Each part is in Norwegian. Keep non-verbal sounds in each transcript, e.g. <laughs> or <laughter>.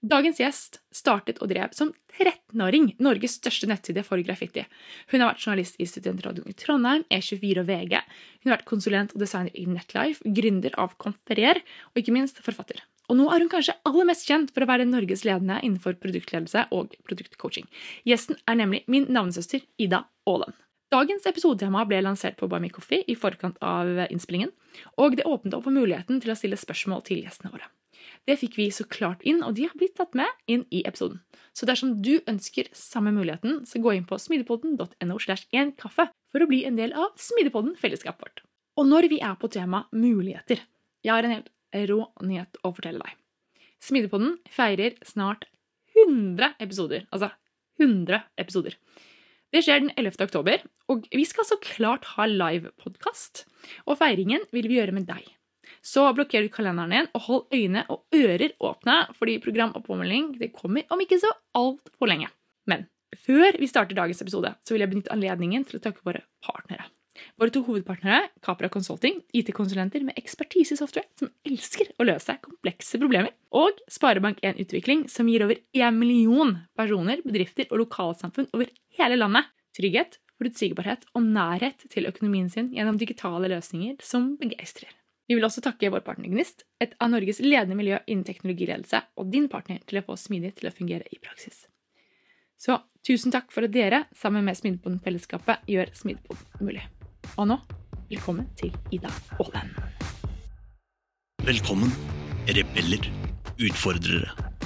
Dagens gjest startet og drev som 13-åring Norges største nettside for graffiti. Hun har vært journalist i Studentradioen i Trondheim, E24 og VG. Hun har vært konsulent og designer i Netlife, gründer av Conferier og ikke minst forfatter. Og nå er hun kanskje aller mest kjent for å være Norges ledende innenfor produktledelse og produktcoaching. Gjesten er nemlig min navnesøster Ida Aaland. Dagens episodetema ble lansert på Buy Me Coffee i forkant av innspillingen, og det åpnet opp for muligheten til å stille spørsmål til gjestene våre. Det fikk vi så klart inn, og de har blitt tatt med inn i episoden. Så dersom du ønsker samme muligheten, så gå inn på smidepodden.no slash én kaffe for å bli en del av Smidepodden-fellesskapet vårt. Og når vi er på tema muligheter, jeg har en helt rå nyhet å fortelle deg. Smidepodden feirer snart 100 episoder. Altså 100 episoder. Det skjer den 11. oktober, og vi skal så klart ha livepodkast. Og feiringen vil vi gjøre med deg. Så blokker du kalenderen din og hold øyne og ører åpne, fordi program og påmelding det kommer om ikke så altfor lenge. Men før vi starter dagens episode, så vil jeg benytte anledningen til å takke våre partnere. Våre to hovedpartnere, Capra Consulting, IT-konsulenter med ekspertise i software som elsker å løse komplekse problemer, og Sparebank1 Utvikling, som gir over én million personer, bedrifter og lokalsamfunn over hele landet trygghet, forutsigbarhet og nærhet til økonomien sin gjennom digitale løsninger som begeistrer. Vi vil også takke vår partner Gnist, et av Norges ledende miljø innen teknologiledelse, og din partner til å få Smidig til å fungere i praksis. Så tusen takk for at dere, sammen med Smidepoden-fellesskapet, gjør Smidepoden mulig. Og nå, velkommen til Ida Aaland. Velkommen, rebeller, utfordrere.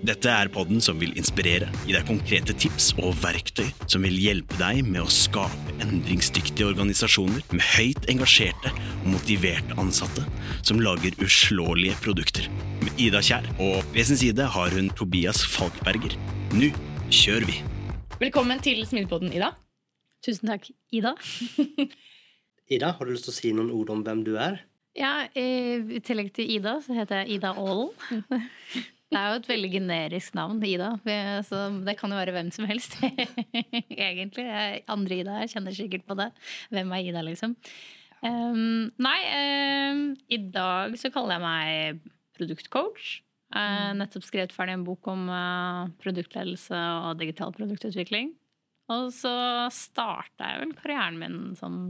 Dette er podden som vil inspirere, gi deg konkrete tips og verktøy som vil hjelpe deg med å skape endringsdyktige organisasjoner med høyt engasjerte og motiverte ansatte som lager uslåelige produkter. Med Ida Kjær, og ved sin side har hun Tobias Falkberger. Nå kjører vi! Velkommen til Smidepodden, Ida. Tusen takk, Ida. <laughs> Ida, har du lyst til å si noen ord om hvem du er? Ja, I tillegg til Ida, så heter jeg Ida Aalen. <laughs> Det er jo et veldig generisk navn, Ida. Så det kan jo være hvem som helst, <laughs> egentlig. Andre Ida jeg kjenner sikkert på det. Hvem er Ida, liksom? Um, nei, um, i dag så kaller jeg meg produktcoach. Har nettopp skrevet ferdig en bok om uh, produktledelse og digital produktutvikling. Og så starta jeg vel karrieren min som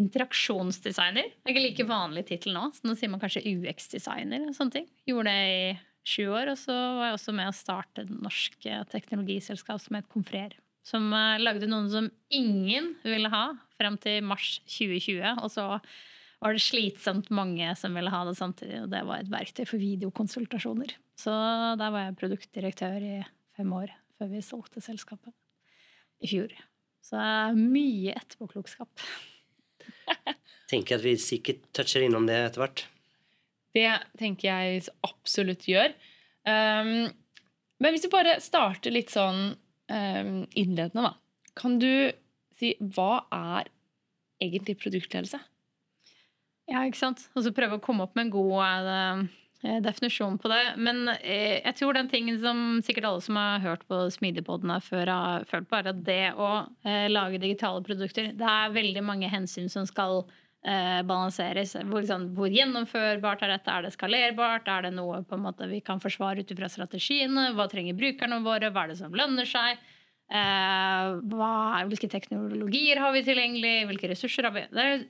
interaksjonsdesigner. Det er ikke like vanlig tittel nå, så nå sier man kanskje UX-designer. og sånne ting. Gjorde det i sju år, og så var jeg også med å starte det norske teknologiselskap som het Konfrer. Som uh, lagde noen som ingen ville ha frem til mars 2020. Og så var det slitsomt mange som ville ha det samtidig, og det var et verktøy for videokonsultasjoner. Så der var jeg produktdirektør i fem år før vi solgte selskapet i fjor. Så mye etterpåklokskap. <laughs> tenker at vi sikkert toucher innom det etter hvert. Det tenker jeg absolutt gjør. Um, men hvis vi bare starter litt sånn um, innledende, da. Kan du si hva er egentlig produktledelse? Ja, ikke sant. Og så prøve å komme opp med en god uh, definisjon på det. Men uh, jeg tror den tingen som sikkert alle som har hørt på Smidigpodden før, har følt på, er at det å uh, lage digitale produkter Det er veldig mange hensyn som skal balanseres. Hvor, liksom, hvor, gjennomførbart er dette? Er det skalerbart? Er det noe måte vi kan forsvare ut ifra strategiene? Hva trenger brukerne våre? Hva er det som lønner seg? Hva, hvilke teknologier har vi tilgjengelig? Hvilke ressurser har vi? Det er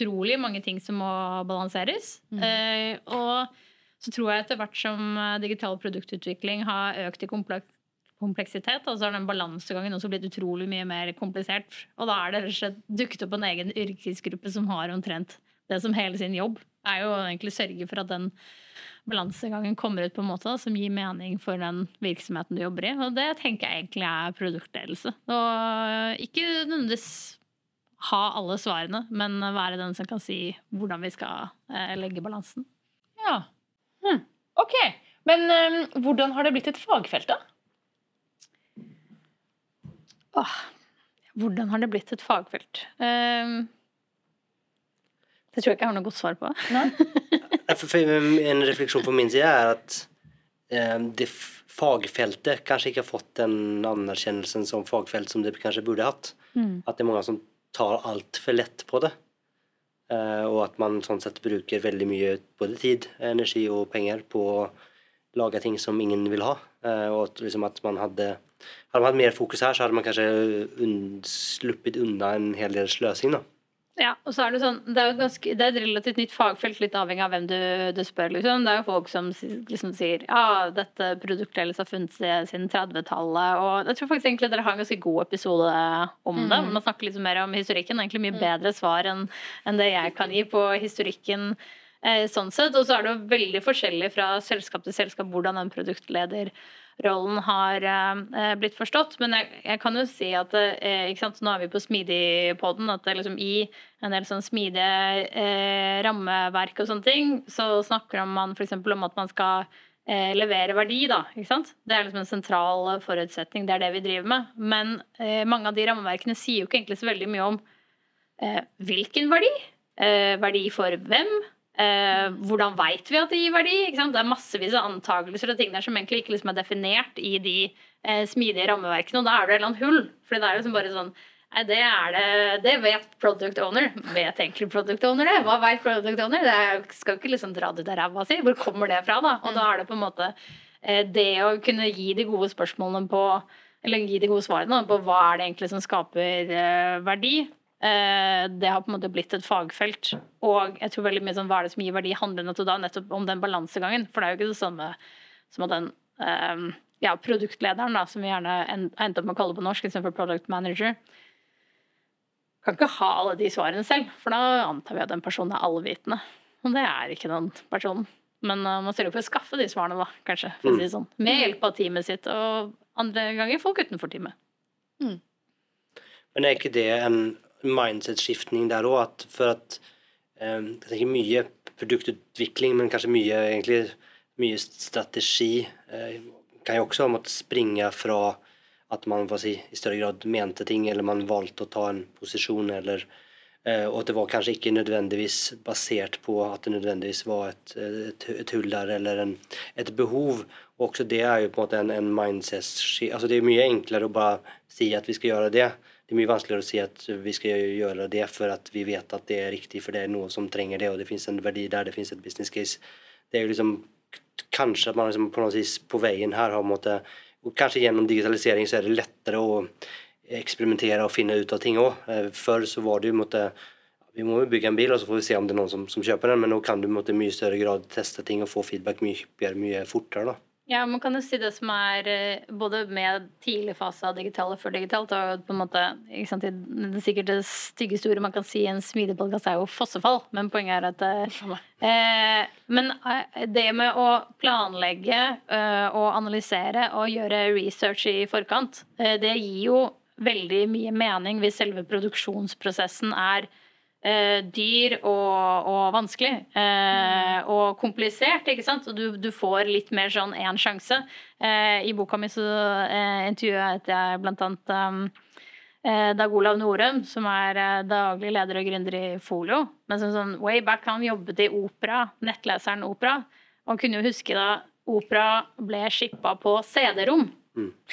utrolig mange ting som må balanseres. Mm. Eh, og så tror jeg etter hvert som eh, digital produktutvikling har økt i kompleksitet, altså har den balansegangen også blitt utrolig mye mer komplisert. Og da er det rett og slett dukket opp en egen yrkesgruppe som har omtrent det som hele sin jobb. er jo egentlig sørge for at den balansegangen kommer ut på en måte som gir mening for den virksomheten du jobber i. Og det tenker jeg egentlig er produktledelse. Og ikke nødvendigvis ha alle svarene, men være den som kan si hvordan vi skal eh, legge balansen. Ja. Hm. Ok. Men um, hvordan har det blitt et fagfelt, da? Åh, hvordan har det blitt et fagfelt? Um, det tror jeg ikke jeg har noe godt svar på. <laughs> Ja, för- för En refleksjon på min side er at um, det fagfeltet kanskje ikke har fått den anerkjennelsen som fagfelt som det kanskje burde hatt. Mm. At det er mange som tar altfor lett lätt på det. Eh, at man sånn sett bruker veldig mye både tid, energi og penger på å lage ting som ingen vil ha. Og at, liksom at man hadde Hadde man hatt mer fokus her, så hadde man kanskje sluppet undan en hel del slösing då. Ja, og så er det sånn Det er ganske, det er et relativt nytt fagfelt, litt avhengig av hvem du, du spør, liksom. Det er jo folk som liksom sier ja, dette produktet har funnet siden 30-tallet, og jeg tror faktisk egentlig dere har en ganske god episode om det. Man snakker litt mer om historikken. Egentlig mye bedre svar enn en det jeg kan gi på historikken. Eh, sånn sett, Og så er det jo veldig forskjellig fra selskap til selskap hvordan den produktlederrollen har eh, blitt forstått. Men jeg, jeg kan jo si at eh, nå er vi på Smidig-podden, at liksom i en del sånn smidige eh, rammeverk og sånne ting, så snakker man f.eks. om at man skal eh, levere verdi, da. Ikke sant? Det er liksom en sentral forutsetning, det er det vi driver med. Men eh, mange av de rammeverkene sier jo ikke egentlig så veldig mye om eh, hvilken verdi. Verdi for hvem? Eh, hvordan veit vi at det gir verdi? Det er massevis av antakelser og ting der som egentlig ikke liksom er definert i de eh, smidige rammeverkene, og da er det et eller annet hull. For det er liksom bare sånn Nei, det er det Det vet product owner. Vet egentlig product owner det? Hva vet product owner? Det skal ikke liksom dra det ut av ræva si. Hvor kommer det fra, da? Og da er det på en måte eh, det å kunne gi de gode spørsmålene på Eller gi de gode svarene på hva er det egentlig som skaper eh, verdi. Eh, det har på en måte blitt et fagfelt. Og jeg tror veldig mye sånn hva er det som gir verdi, handler da nettopp om den balansegangen. For det er jo ikke det samme som at den eh, ja, produktlederen, da, som vi gjerne en- endte opp med å kalle på norsk istedenfor product manager, kan ikke ha alle de svarene selv, for da antar vi at den personen er allvitende. Og det er ikke den personen. Men uh, man sørger for å skaffe de svarene, da, kanskje. For å si det sånn. Med hjelp av teamet sitt, og andre ganger folk utenfor teamet. Men er ikke det en mindset-skiftning der òg? For at um, Jeg tenker mye produktutvikling, men kanskje mye egentlig mye strategi uh, kan jo også måtte springe fra at man si, i større grad mente ting, eller man valgte å ta en posisjon, eller eh, Og at det var kanskje ikke nødvendigvis basert på at det nødvendigvis var et, et, et hull der, eller en, et behov. Og også det er jo på en måte en, en mindset altså Det er mye enklere å bare si at vi skal gjøre det. Det er mye vanskeligere å si at vi skal gjøre det for at vi vet at det er riktig, for det er noe som trenger det, og det finnes en verdi der, det finnes et business case. Det er jo liksom Kanskje at man liksom på vis på veien her har måtte og Kanskje gjennom digitalisering så er det lettere å eksperimentere og finne ut av ting òg. Før så var det jo måtte Vi må jo bygge en bil, og så får vi se om det er noen som, som kjøper den, men nå kan du i mye større grad teste ting og få feedback mye mye fortere. da. Ja, man kan jo si det som er eh, både med tidlig fase av digitale og før digitalt, og på en måte, ikke sant, det er sikkert det styggeste ordet man kan si i en smidig podkast er jo fossefall, men poenget er at eh, eh, Men eh, det med å planlegge eh, og analysere og gjøre research i forkant, det gir jo veldig mye mening hvis selve produksjonsprosessen er eh, dyr og, og vanskelig. Eh, og komplisert, ikke sant. Og du, du får litt mer sånn én sjanse. Eh, I boka mi så eh, intervjuet jeg blant annet um, Dag Olav Norum, som er eh, daglig leder og gründer i Folio. Men som sånn way back, han jobbet i Opera, nettleseren Opera. Og han kunne jo huske da Opera ble shippa på CD-rom.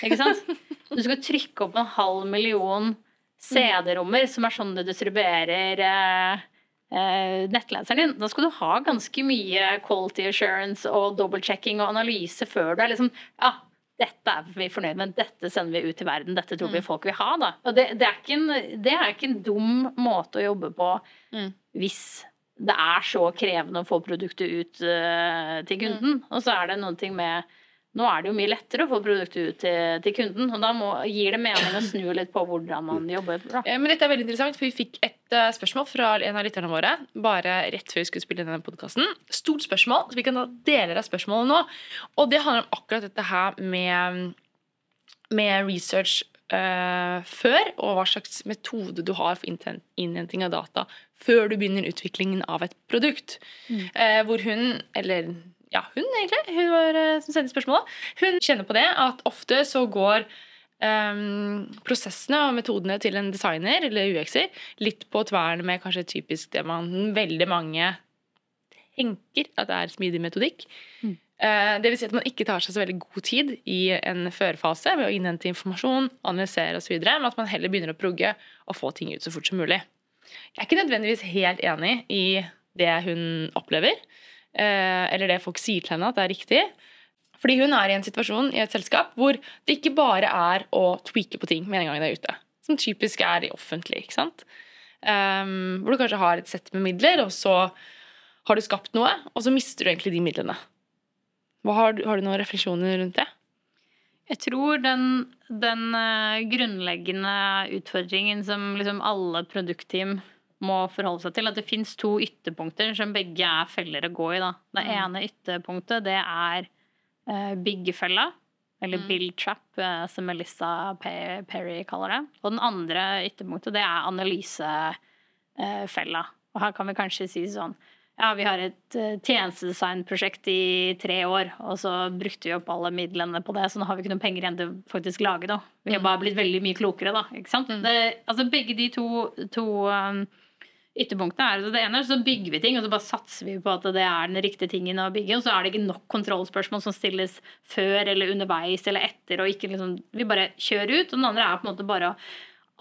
Ikke sant? <laughs> Du skal trykke opp en halv million CD-rommer, som er sånn du distribuerer eh, eh, nettleseren din. Da skal du ha ganske mye quality assurance og double-checking og analyse før du er liksom Ja, dette er vi fornøyd med, dette sender vi ut til verden, dette tror vi folk vil ha, da. Og det, det, er, ikke en, det er ikke en dum måte å jobbe på Mm. hvis det er så krevende å få produktet ut uh, til kunden. Og så er det noen ting med nå er det jo mye lettere å få produktet ut til, til kunden, og da må, gir det mening å snu litt på hvordan man jobber. Da. Eh, Men dette er veldig interessant, for vi fikk et eh, spørsmål fra en av lytterne våre bare rett før vi skulle spille denne podkasten. Stort spørsmål, så vi kan ta deler av spørsmålet nå. Og det handler om akkurat dette her med, med research uh, før, og hva slags metode du har for innhenting av data før du begynner utviklingen av et produkt. Eh, hvor hun, eller ja, hun egentlig, hun var, eh, som sendte spørsmålet, hun kjenner på det at ofte så går um, prosessene og metodene til en designer eller UX-er litt på tvern med kanskje typisk det man veldig mange tenker at det er smidig metodikk. Eh, det vil si at man ikke tar seg så veldig god tid i en førfase med å innhente informasjon, analysere osv., men at man heller begynner å progge og få ting ut så fort som mulig. Jeg er ikke nødvendigvis helt enig i det hun opplever, eller det folk sier til henne at det er riktig. Fordi hun er i en situasjon i et selskap hvor det ikke bare er å tweake på ting med en gang det er ute. Som typisk er i offentlig. ikke sant? Um, hvor du kanskje har et sett med midler, og så har du skapt noe, og så mister du egentlig de midlene. Har, du, har du noen refleksjoner rundt det? Jeg tror den, den eh, grunnleggende utfordringen som liksom alle produktteam må forholde seg til, at det fins to ytterpunkter som begge er feller å gå i. Da. Det Mm. ene ytterpunktet det er uh, byggefella, eller Mm. build trap, uh, som Melissa Perry kaller det. Og den andre ytterpunktet det er analysefella. og her kan vi kanskje si sånn ja, vi har et tjenestedesignprosjekt i tre år, og så brukte vi opp alle midlene på det, så nå har vi ikke noen penger igjen til å faktisk lage noe. Vi har Mm. bare blitt veldig mye klokere, da. Ikke sant? Mm. Det, altså begge de to, to um, ytterpunktene er altså det ene, er så bygger vi ting, og så bare satser vi på at det er den riktige tingen å bygge, og så er det ikke nok kontrollspørsmål som stilles før eller underveis eller etter, og ikke liksom Vi bare kjører ut, og den andre er på en måte bare å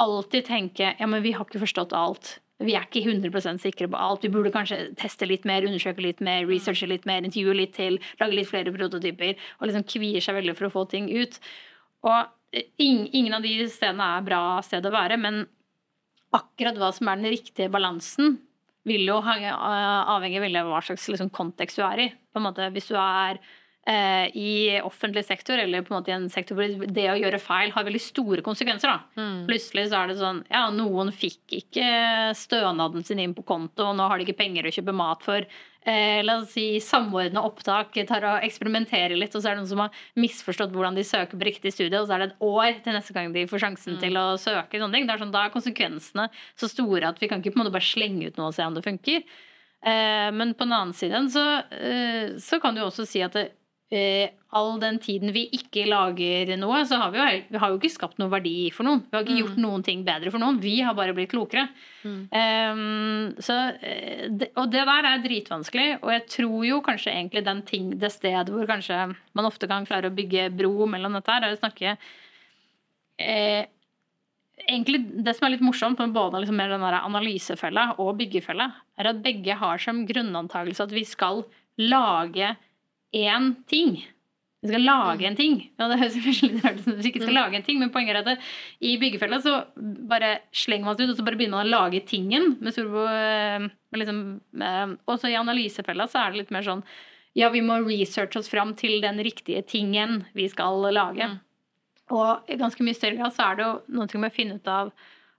alltid tenke ja, men vi har ikke forstått alt. Vi er ikke 100 sikre på alt. Vi burde kanskje teste litt mer, undersøke litt mer, researche litt mer, intervjue litt til, lage litt flere prototyper. Og liksom kvier seg veldig for å få ting ut. Og eh, ingen av de stedene er bra sted å være, men akkurat hva som er den riktige balansen, vil jo eh, avhenge av hva slags liksom, kontekst du er i. På en måte, hvis du er i offentlig sektor, eller på en måte i en sektor hvor det å gjøre feil har veldig store konsekvenser, da. Mm. Plutselig så er det sånn Ja, noen fikk ikke stønaden sin inn på konto, og nå har de ikke penger å kjøpe mat for. Eh, la oss si samordne opptak, tar og eksperimenterer litt, og så er det noen som har misforstått hvordan de søker på riktig studie, og så er det et år til neste gang de får sjansen til å søke. Sånne ting. Det er sånn, da er konsekvensene så store at vi kan ikke på en måte bare slenge ut noe og se om det funker. Eh, men på den annen side så, eh, så kan du også si at det, eh, all den tiden vi ikke lager noe, så har vi jo, vi har jo ikke skapt noe verdi for noen. Vi har ikke gjort noen ting bedre for noen. Vi har bare blitt klokere. Mm. Um, så, eh, og det der er dritvanskelig, og jeg tror jo kanskje egentlig den ting, det stedet hvor kanskje man ofte kan klare å bygge bro mellom dette her, er å snakke eh, Egentlig det som er litt morsomt med både liksom den analysefella og byggefella, er at begge har som grunnantagelse at vi skal lage én ting. Vi skal lage en ting. Ja, det høres <laughs> litt rart ut som vi ikke skal lage en ting, men poenget er at det, i byggefella så bare slenger man seg ut, og så bare begynner man å lage tingen. Med store, eh, liksom, eh, og så i analysefella så er det litt mer sånn ja, vi må researche oss fram til den riktige tingen vi skal lage. Mm. Og i ganske mye større grad så er det jo noe med å finne ut av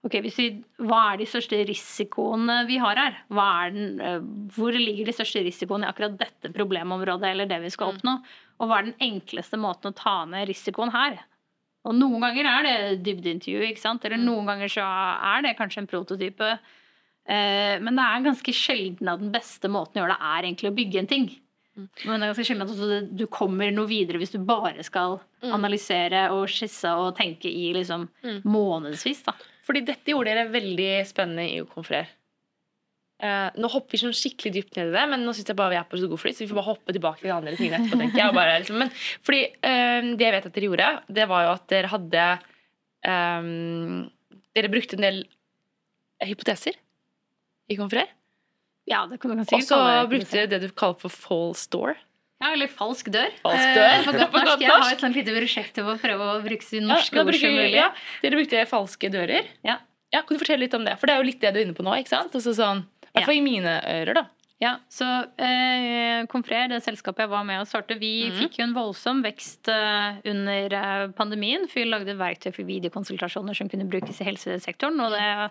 ok, hvis vi, Hva er de største risikoene vi har her? Er den, eh, hvor ligger de største risikoene i akkurat dette problemområdet eller det vi skal oppnå? Og hva er den enkleste måten å ta ned risikoen her? Og noen ganger er det dybdeintervju, ikke sant? eller noen ganger så er det kanskje en prototype. Eh, Men det er ganske sjelden at den beste måten å gjøre det, er egentlig å bygge en ting. Men det er ganske sjelden at du kommer noe videre hvis du bare skal analysere og skisse og tenke i liksom Mm. månedsvis. da. Fordi dette gjorde dere veldig spennende i Ukonferer. Uh, nå hopper vi sånn skikkelig dypt ned i det, men nå synes jeg bare vi er på så god flyt, så vi får bare hoppe tilbake til de andre tingene etterpå. tenker jeg. Bare, liksom, men, fordi eh, Det jeg vet at dere gjorde, det var jo at dere hadde um, Dere brukte en del hypoteser i Konferer. Ja, det kan du kan Og sikkert så brukte dere det du kaller for false door. Ja, eller falsk dør. Falsk dør. Eh, På godt norsk. Jeg har et sånt lite prosjekt til å prøve å bruke så norske ja, ord som mulig. ja, dere brukte falske dører. Ja. Ja, Kan du fortelle litt om det? For det er jo litt det du er inne på nå. ikke sant? Og sånn, I hvert fall i mine ører, da. Ja, så eh, Confrer, det selskapet jeg var med å starte, vi mm. fikk jo en voldsom vekst eh, under eh, pandemien. For vi lagde verktøy for videokonsultasjoner som kunne brukes i helsesektoren. Og det er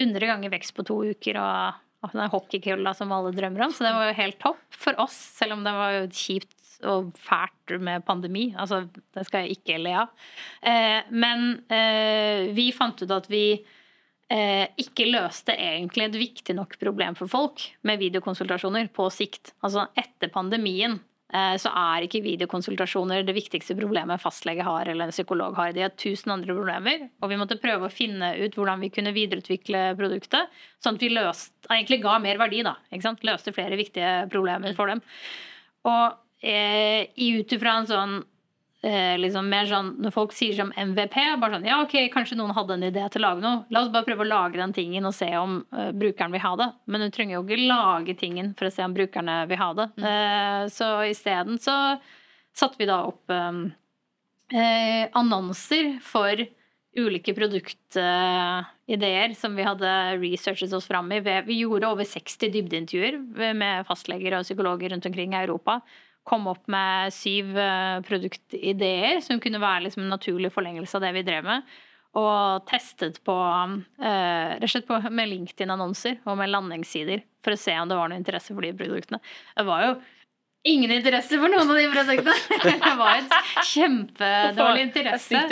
100 ganger vekst på to uker og den hockeykølla som alle drømmer om. Så det var jo helt topp for oss, selv om det var jo kjipt og fælt med pandemi. Altså, det skal jeg ikke le av. Eh, men eh, vi fant ut at vi eh, ikke løste egentlig et viktig nok problem for folk med videokonsultasjoner på sikt. Altså etter pandemien så er ikke videokonsultasjoner det viktigste problemet en fastlege har eller en psykolog har. De har tusen andre problemer, og vi måtte prøve å finne ut hvordan vi kunne videreutvikle produktet, sånn at vi løst, egentlig ga mer verdi, da. Løste flere viktige problemer for dem. Og eh, ut ifra en sånn eh, liksom mer sånn, Når folk sier som MVP, bare sånn Ja, ok, kanskje noen hadde en idé til å lage noe. La oss bare prøve å lage den tingen og se om eh, brukeren vil ha det. Men du trenger jo ikke lage tingen for å se om brukerne vil ha det. Eh, så isteden så satte vi da opp eh, eh, annonser for ulike produktideer som vi hadde researchet oss fram i. Vi gjorde over 60 dybdeintervjuer med fastleger og psykologer rundt omkring i Europa. Kom opp med syv eh, produktideer som kunne være liksom en naturlig forlengelse av det vi drev med. Og testet på, eh, på med LinkedIn-annonser og med landingssider for å se om det var noe interesse for de produktene. Det var jo ingen interesse for noen av de produktene. <laughs> Det var et kjempedårlig interesse.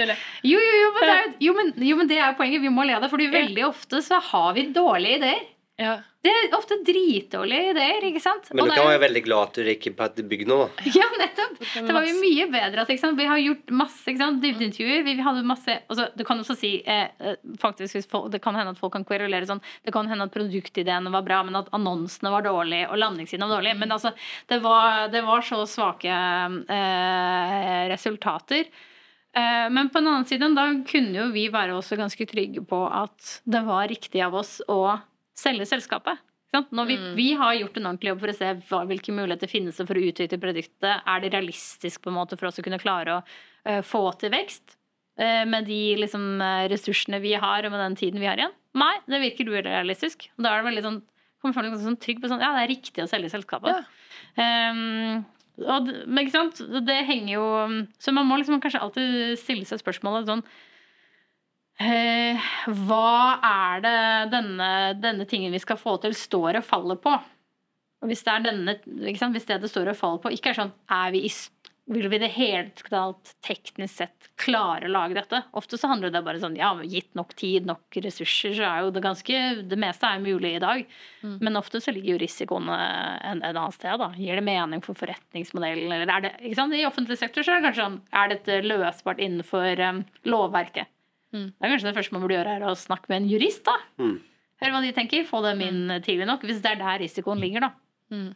Jo, jo, jo, men det er, jo, men, men det er poenget. Vi må le av det. Fordi veldig ofte så har vi dårlige ideer. Ja. Det er ofte dritdårlige ideer, ikke sant? Men du kan være veldig glad at du ikke på et bygg nå. da. <laughs> Ja, nettopp! Det var jo mye bedre at ikke sant? vi har gjort masse ikke sant? dybdeintervjuer. Vi, vi hadde masse altså, Du kan også si eh, eh, faktisk hvis folk, Det kan hende at folk kan kverulere sånn Det kan hende at produktideene var bra, men at annonsene var dårlige og landingssiden var dårlig. Men altså, det var, det var så svake eh, resultater. Eh, Men på den annen side, da kunne jo vi være også ganske trygge på at det var riktig av oss å selge selskapet. Sant? Når vi, vi har gjort en ordentlig jobb for å se hva, hvilke muligheter finnes det for å utvikle produktet. Er det realistisk på en måte for oss å kunne klare å uh, få til vekst uh, med de liksom, eh, ressursene vi har og med den tiden vi har igjen? Nei, det virker urealistisk. Og da er det veldig sånn kommer folk sånn trygg på sånn, ja, det er riktig å selge selskapet. Ehm, og, men ikke sant, det henger jo Så man må liksom kanskje alltid stille seg spørsmålet sånn Hva er det denne, denne tingen vi skal få til, står og faller på? Og hvis det er denne, hvis det det står og faller på, ikke er sånn er vi i, Vil vi det hele tatt teknisk sett klare å lage dette? Ofte så handler det bare sånn ja, gitt nok tid, nok ressurser, så er jo det ganske Det meste er mulig i dag. Men ofte så ligger jo risikoen en, en annet sted. da. Gir det mening for forretningsmodellen? Eller er det, ikke sant? I offentlig sektor så er det kanskje sånn Er dette løsbart innenfor um, lovverket? Mm. Det er kanskje det første man burde gjøre, er å snakke med en jurist. da. Mm. Høre hva de tenker. Få dem inn tidlig nok, hvis det er der risikoen ligger. da. Mm.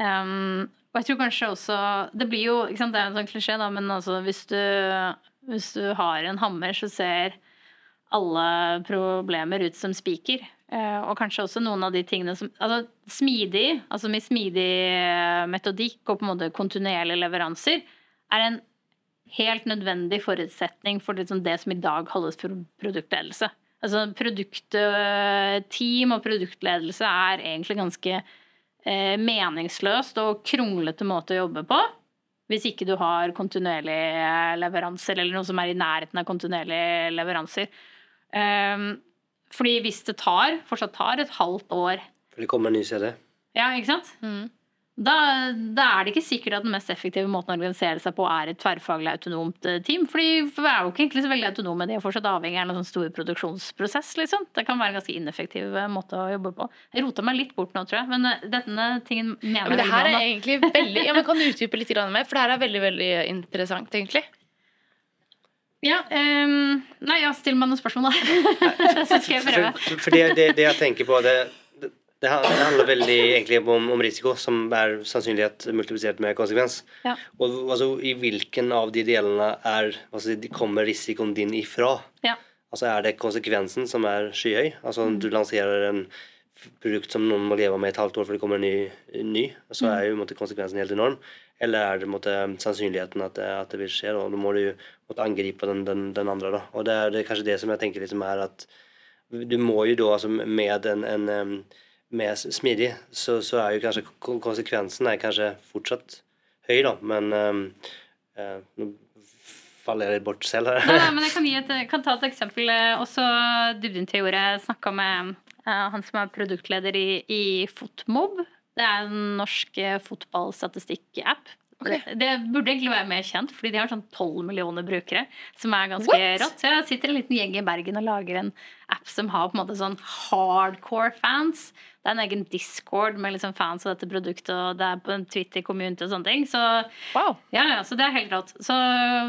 Um, og jeg tror kanskje også Det blir jo ikke sant, Det er en sånn klisjé, da, men altså, hvis, du, hvis du har en hammer, så ser alle problemer ut som spiker. Uh, og kanskje også noen av de tingene som altså Smidig, altså med smidig eh, metodikk og på en måte kontinuerlige leveranser, er en helt nødvendig forutsetning for liksom det som i dag kalles produktledelse. Altså produktteam og produktledelse er egentlig ganske eh, meningsløst og kronglete måte å jobbe på. Hvis ikke du har kontinuerlige leveranser, eller noe som er i nærheten av kontinuerlige leveranser. Um, fordi hvis det tar, fortsatt tar et halvt år For det kommer en ny CD. ja, ikke sant? Mm. Da, da er det ikke sikkert at den mest effektive måten å organisere seg på er et tverrfaglig autonomt eh, team. Fordi vi er jo ikke egentlig så veldig autonome. De er fortsatt avhengig av en sånn stor produksjonsprosess. liksom. Det kan være en ganske ineffektiv eh, måte å jobbe på. Jeg rota meg litt bort nå, tror jeg. Men eh, denne tingen mener Ja, men det her er egentlig veldig Ja, men Kan du utdype litt mer? For det her er veldig veldig interessant, egentlig. Ja, Um, nei, ja, still meg noen spørsmål, da. <laughs> Så skal jeg prøve. For, for det, det, det jeg tenker på, det, det, handler veldig egentlig om, om risiko, som er sannsynlighet multiplisert med konsekvens. Ja. Og altså, i hvilken av de delene er, altså, kommer risikoen din ifra? Ja. Altså Er det konsekvensen som er skyhøy? Altså om du lanserer en produkt som noen må leve med et halvt år før det kommer en ny, ny så er jo måtte, konsekvensen helt enorm. Eller er det måtte, sannsynligheten at det, at det vil skje? Da? Da må du måtte angripe den, den, den andre. Da. Og det er, det er kanskje det som jeg tenker liksom er at du må jo da altså med en, en s- smidig, så, så er jo kanskje konsekvensen er kanskje fortsatt høy, da. Men um, uh, nå faller jeg litt bort selv her. Nei, nei, men jeg <laughs> kan, gi et, kan ta et eksempel. Også Også Teore snakka med uh, han som er produktleder i, i Fotmob. Det er en norsk eh, fotballstatistikk-app. Det, det burde egentlig være mer kjent, fordi de har sånn 12 millioner brukere. Som er ganske What? rått. Så jeg sitter en liten gjeng i Bergen og lager en app som har på en måte sånn hardcore fans. Det er en egen discord med liksom fans av dette produktet, og det er på en Twitter-community og sånne ting. Så Wow. ja, ja, så det er helt rått. Så,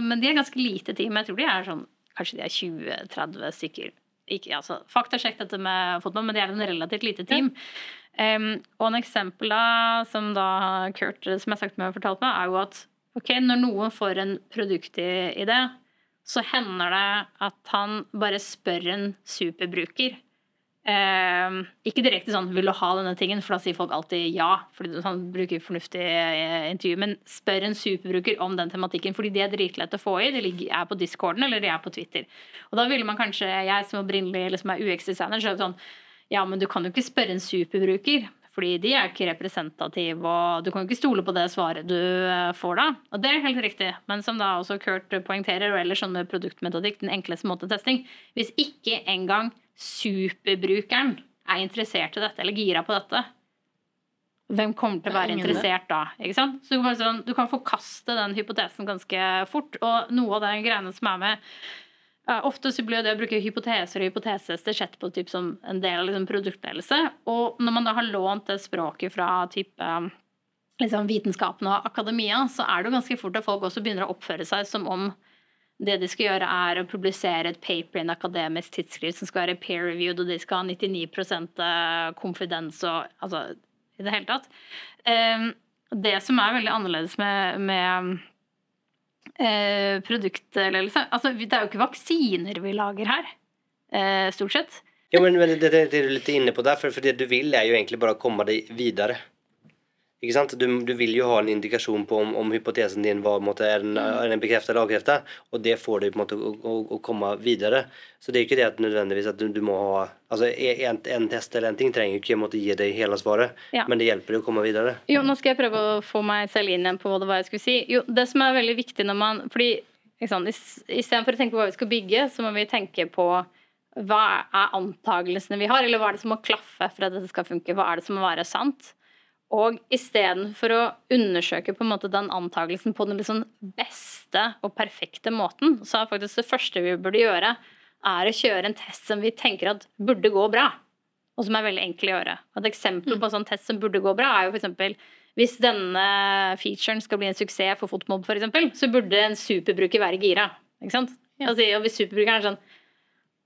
men de er ganske lite team. Jeg tror de er sånn Kanskje de er 20-30 stykker. Ikke, altså, faktasjekk dette med fotball, men de er en relativt lite team. Em, og en eksempel da, som da Kurt som jeg sagt med, fortalt meg, er jo at ok, når noen får en produktidé, så hender det at han bare spør en superbruker. Em, ikke direkte sånn 'vil du ha denne tingen', for da sier folk alltid ja. fordi sånn, bruker fornuftig eh, intervju, men spør en superbruker om den tematikken, fordi de er dritlette å få i. De er på discorden eller de er på Twitter. Og da ville man kanskje, jeg som opprinnelig liksom er UX-designer, er det sånn ja, men du kan jo ikke spørre en superbruker, fordi de er ikke representative, og du kan jo ikke stole på det svaret du eh, får da. Og det er helt riktig, men som da også Kurt poengterer, og ellers sånn med produktmetodikk, den enkleste måten testing, hvis ikke engang superbrukeren er interessert i dette, eller gira på dette, hvem kommer til å være interessert da? Ikke sant? Så du kan, sånn, du kan forkaste den hypotesen ganske fort, og noe av de greiene som er med Ofte så blir det å bruke hypoteser og hypotesester sett på typ som en del av liksom produktledelse. Og når man da har lånt det språket fra type liksom vitenskapen og akademia, så er det jo ganske fort at folk også begynner å oppføre seg som om det de skal gjøre, er å publisere et paper i en akademisk tidsskrift som skal være peer-reviewed, og de skal ha 99 konfidens og altså i det hele tatt. Eh, Det som er veldig annerledes med, med eh, produktledelse Altså, det er jo ikke vaksiner vi lager her, eh, stort sett. Ja, men, men det, det, det du litt inne på der, for, for det du vil er jo egentlig bare å komme deg videre. Ikke sant? Du, du vil jo ha en indikasjon på om, om hypotesen din var, måte, er den, er den bekreftet eller avkreftet, og det får deg på en måte å, å, å komme videre. Så det er ikke det at nødvendigvis at du, du må ha Altså, en, en test eller en ting trenger ikke å gi deg hele svaret, Ja. men det hjelper deg å komme videre. Jo, nå skal jeg prøve å få meg selv inn igjen på hva det var jeg skulle si. Jo, det som er veldig viktig når man Fordi is- istedenfor å tenke på hva vi skal bygge, så må vi tenke på hva er antagelsene vi har, eller hva er det som må klaffe for at dette skal funke? Hva er det som må være sant? Og istedenfor å undersøke på en måte den antakelsen på den liksom beste og perfekte måten, så er faktisk det første vi burde gjøre, er å kjøre en test som vi tenker at burde gå bra og som er veldig enkel å gjøre. Et eksempel på en sånn test som burde gå bra, er jo f.eks. hvis denne featuren skal bli en suksess for Fotmob, f.eks., så burde en superbruker være gira. Ikke sant? Altså, og hvis superbrukeren er sånn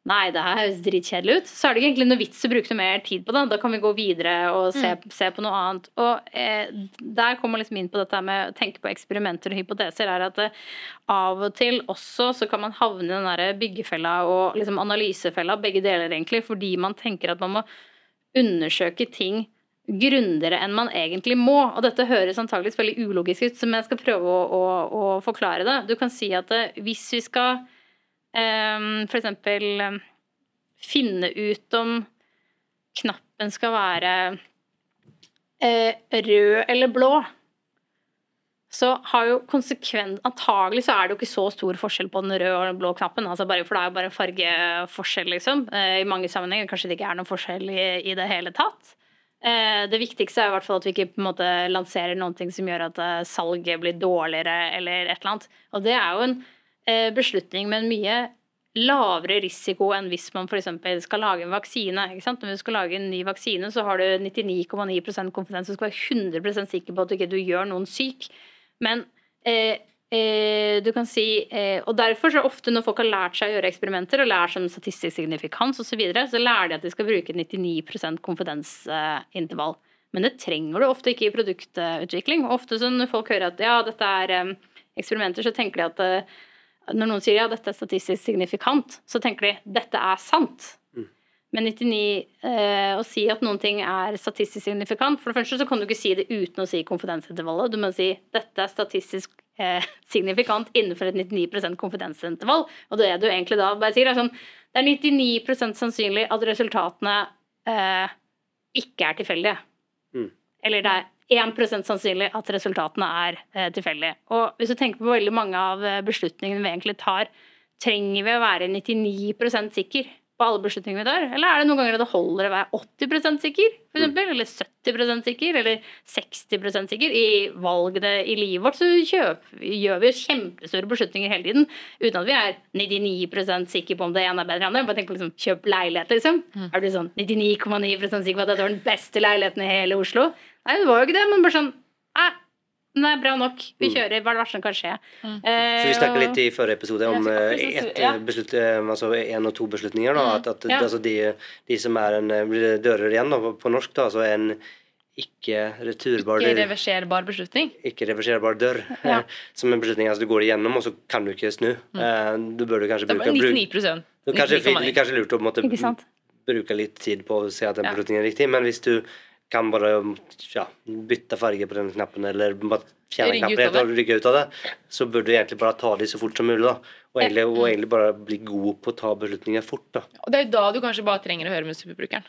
Nei, det her høres dritkjedelig ut. Så er det ikke egentlig noe vits å bruke noe mer tid på det. Da kan vi gå videre og se, se på noe annet. Og eh, der kommer liksom inn på dette med å tenke på eksperimenter og hypoteser. er at eh, Av og til også så kan man havne i den der byggefella og liksom analysefella, begge deler egentlig, fordi man tenker at man må undersøke ting grundigere enn man egentlig må. Og dette høres antakeligvis veldig ulogisk ut, som jeg skal prøve å, å, å forklare det. Du kan si at eh, hvis vi skal eh, for eksempel eh, finne ut om knappen skal være eh, rød eller blå, så har jo konsekvent Antagelig så er det jo ikke så stor forskjell på den røde og den blå knappen. Altså bare, for det er jo bare fargeforskjell, liksom. Eh, I mange sammenhenger kanskje det ikke er noen forskjell i, i det hele tatt. Eh, det viktigste er i hvert fall at vi ikke på en måte lanserer noen ting som gjør at salget blir dårligere eller et eller annet. Og det er jo en beslutning med en mye lavere risiko enn hvis man f.eks. skal lage en vaksine. Når du skal lage en ny vaksine, så har du 99,9% konfidens. Du skal være 100% sikker på at du ikke gjør noen syk. Men eh, eh, du kan si eh, Og derfor så ofte når folk har lært seg å gjøre eksperimenter og lærer som statistisk signifikans osv., så, videre, så lærer de at de skal bruke 99% konfidensintervall. Men det trenger du ofte ikke i produktutvikling. Ofte så når folk hører at ja, dette er eh, eksperimenter, så tenker de at eh, når noen sier ja, dette er statistisk signifikant, så tenker de dette er sant. Men 99 eh, å si at noen ting er statistisk signifikant For det første så kan du ikke si det uten å si konfidensintervallet. Du må si dette er statistisk eh, <laughs> signifikant innenfor et 99% konfidensintervall. Og det du egentlig da bare sier, er sånn Det er 99% sannsynlig at resultatene eh, ikke er tilfeldige. Mm. Eller det er 1 sannsynlig at resultatene er eh, tilfeldige. Og hvis du tenker på veldig mange av eh, beslutningene vi egentlig tar, trenger vi å være 99% sikker på alle beslutningene vi tar? Eller er det noen ganger det holder å være 80% sikker, for eksempel? Eller 70% sikker? Eller 60% sikker? I valgene i livet vårt så kjøper, gjør vi jo kjempestore beslutninger hele tiden uten at vi er 99% sikre på om det ene er bedre enn det andre. Bare tenk på liksom, kjøp leilighet, liksom. Er du sånn 99,9 sikker på at dette var den beste leiligheten i hele Oslo? Nei, det var jo ikke det, men bare sånn Nei, det er bra nok. Vi kjører. Hva er det verste som kan skje? Så vi snakka litt i forrige episode om eh, ett ja. beslut, eh, altså én og to beslutninger. Da, at, at Ja. altså de, de som er en blir det dører igjen da, på norsk, da, altså en ikke returbar Ikke dør. reverserbar beslutning. Ikke reverserbar dør. Ja. Som en beslutning altså du går igjennom, og så kan du ikke snu. Eh, Du burde kanskje Det er bruke 99 det er kanskje, 99,9. er kanskje lurt å en Ikke sant? bruke litt tid på å se at den beslutningen er riktig, men hvis du kan bare ja, bytte farge på den knappen, eller fjerne knappen og rygge ut av det, så burde du egentlig bare ta de så fort som mulig. da. Og egentlig, og egentlig bare bli god på å ta beslutninger fort. da. Og det er jo da du kanskje bare trenger å høre med superbrukeren.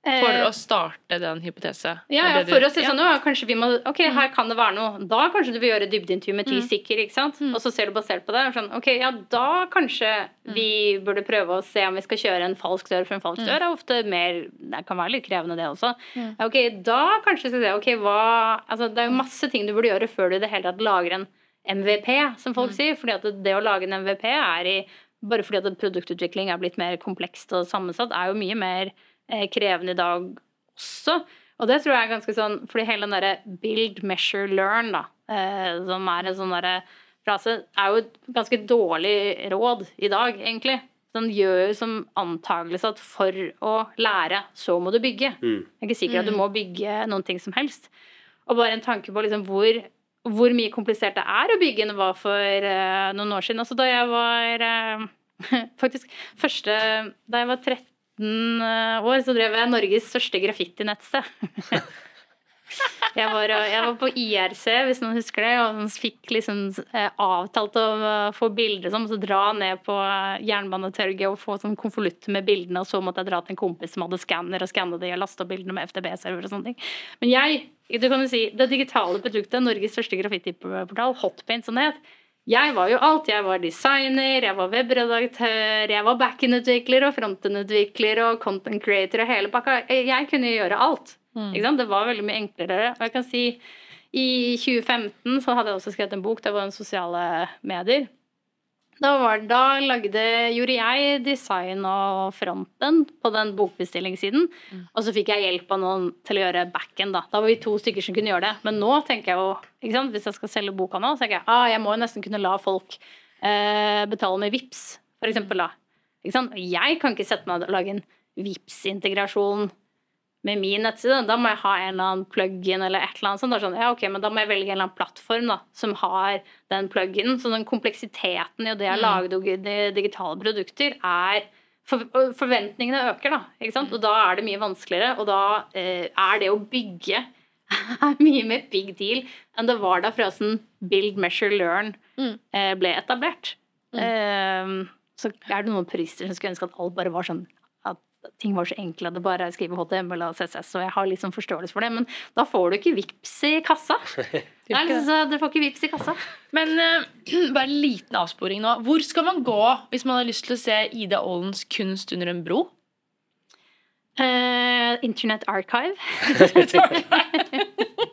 For Eh, å starte den hypotese. Ja, ja, for å si sånn, ja, kanskje vi må, ok, her kan det være noe. Da kanskje du vil gjøre dybdeintervju med ti stykker, ikke sant? Og så ser du basert på det, sånn, ok, ja, da kanskje vi burde prøve å se om vi skal kjøre en falsk dør, for en falsk dør er ofte mer, det kan være litt krevende det også. Ok, da kanskje skal vi se, ok, hva, altså det er jo masse ting du burde gjøre før du i det hele tatt lager en MVP, som folk sier, fordi at det, det å lage en MVP er i, bare fordi at produktutvikling er blitt mer komplekst og sammensatt, er jo mye mer krevende i dag også. Og det tror jeg er ganske sånn Fordi hele den derre build, measure, learn, da, eh, som er en sånn derre frase, er jo et ganske dårlig råd i dag, egentlig. Den gjør jo som antakelse at for å lære, så må du bygge. Mm. Jeg er ikke sikker at du må bygge noen ting som helst. Og bare en tanke på liksom hvor, hvor mye komplisert det er å bygge enn det var for uh, noen år siden. Altså da jeg var uh, <laughs> Faktisk første Da jeg var 13 år, så drev jeg Norges største graffitinettsted. Jeg var, jeg var på IRC, hvis noen husker det, og fikk liksom eh, avtalt å eh, få bilder som, så dra ned på eh, Jernbanetorget og få sånn konvolutt med bildene, og så måtte jeg dra til en kompis som hadde skanner og skanne de og laste opp bildene med FTB-server og sånne ting. Men jeg, du kan jo si, det digitale produktet, Norges største graffitiportal, Hotpaint som det het, jeg var jo alt. Jeg var designer, jeg var webredaktør, jeg var backend-utvikler og frontend-utvikler og content creator og hele pakka. Jeg kunne gjøre alt. Ikke sant? Det var veldig mye enklere. Og jeg kan si i 2015 så hadde jeg også skrevet en bok, det var en sosiale medier. Da, var, da lagde, gjorde jeg design og fronten på den bokbestillingssiden. Og så fikk jeg hjelp av noen til å gjøre backen. Da Da var vi to stykker som kunne gjøre det. Men nå tenker jeg jo, ikke sant? hvis jeg skal selge boka nå, så tenker jeg ah, jeg må jo nesten kunne la folk eh, betale med VIPS, for eksempel. Da. Ikke sant? Jeg kan ikke sette meg og lage en VIPS-integrasjon med min nettside, da må jeg ha en eller annen plug-in eller et eller annet sånt. Da, sånn, ja, ok, men da må jeg velge en eller annen plattform da, som har den plug-in. Så den kompleksiteten i det å lage dig- de- digitale produkter er for, Forventningene øker, da. Ikke sant? Og da er det mye vanskeligere. Og da eh, er det å bygge <laughs> er mye mer big deal enn det var da Frøsen 'build, measure, learn' eh, ble etablert. Eh, så er det noen purister som skulle ønske at alt bare var sånn ting var så enkle at det bare er å skrive HTML og CSS, og jeg har sånn forståelse for det, men da får du ikke vips i kassa. <laughs> Er liksom så, du får ikke vips i kassa. Men uh, <clears throat> bare en liten avsporing nå. Hvor skal man gå hvis man har lyst til å se Ida Aalens kunst under en bro? Uh, Internet Archive. <laughs> <laughs>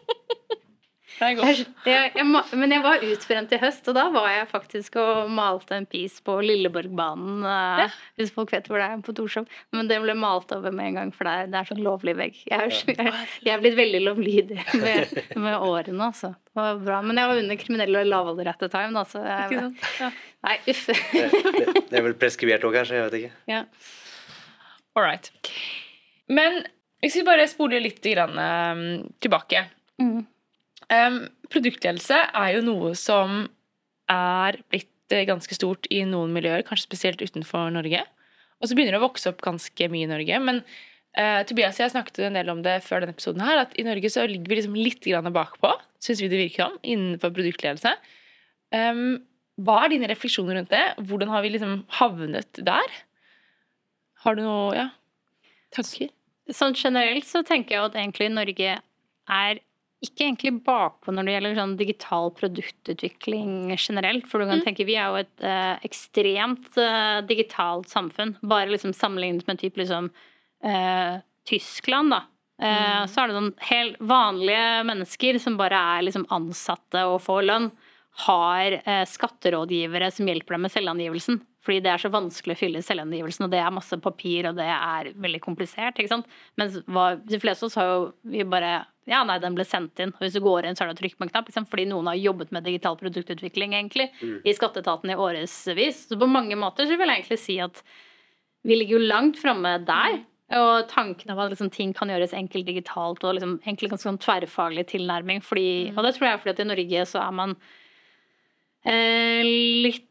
Det er godt. Jeg, jeg, jeg, men jeg var utbrent i høst, og da var jeg faktisk og malte en piece på Lilleborgbanen. Ja. Hvis folk vet hvor det er, på Torshov. Men det ble malt over med en gang, for det er, det er sånn lovlig vegg. Jeg er, jeg, jeg er blitt veldig lovlydig med, med årene, altså. Det var bra. Men jeg var under kriminell og lavalder at the time, da, så Ikke jeg, sant? Ja. Nei, uff. Det, det, det er vel preskribert òg, kanskje. Jeg vet ikke. Ja. All right. Men hvis vi bare spoler litt grann, eh, tilbake Mm. Um, produktledelse er jo noe som er blitt eh, ganske stort i noen miljøer, kanskje spesielt utenfor Norge. Og så begynner det å vokse opp ganske mye i Norge. Men uh, Tobias og jeg snakket en del om det før denne episoden her, at i Norge så ligger vi liksom litt grann bakpå, syns vi det virker om, innenfor produktledelse. Um, hva er dine refleksjoner rundt det? Hvordan har vi liksom havnet der? Har du noe ja, tanker? Sånn generelt så tenker jeg at egentlig Norge er ikke egentlig bakpå når det gjelder sånn digital produktutvikling generelt. For du kan Mm. tenke, vi er jo et eh, ekstremt eh, digitalt samfunn. Bare liksom sammenlignet med typ liksom eh, Tyskland, da. Mm. Så er det noen helt vanlige mennesker som bare er liksom ansatte og får lønn. Har eh, skatterådgivere som hjelper dem med selvangivelsen. Fordi det er så vanskelig å fylle i selvangivelsen, og det er masse papir, og det er veldig komplisert. ikke sant? Mens hva, de fleste av oss har jo vi bare Ja, nei, den ble sendt inn. Og hvis du går inn, så er det å trykke på en knapp. Liksom, fordi noen har jobbet med digital produktutvikling, egentlig, i skatteetaten i årevis. Så på mange måter så vil jeg egentlig si at vi ligger jo langt framme der. Og tanken av at liksom, ting kan gjøres enkelt digitalt og liksom, egentlig ganske sånn tverrfaglig tilnærming. Fordi, Og det tror jeg er fordi at i Norge så er man eh, litt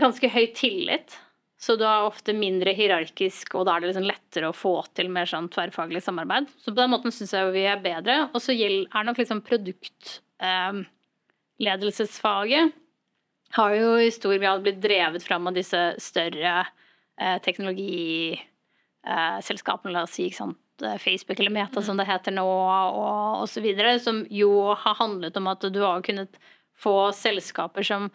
ganske høy tillit. Så du er ofte mindre hierarkisk, og da er det liksom lettere å få til mer sånn tverrfaglig samarbeid. Så på den måten syns jeg vi er bedre. Og så er nok liksom produktledelsesfaget har jo i stor grad blitt drevet fram av disse større eh, teknologiselskapene, la oss si, ikke sant? Eh, Facebook eller Meta som det heter nå, og osv., som jo har handlet om at du har kunnet få selskaper som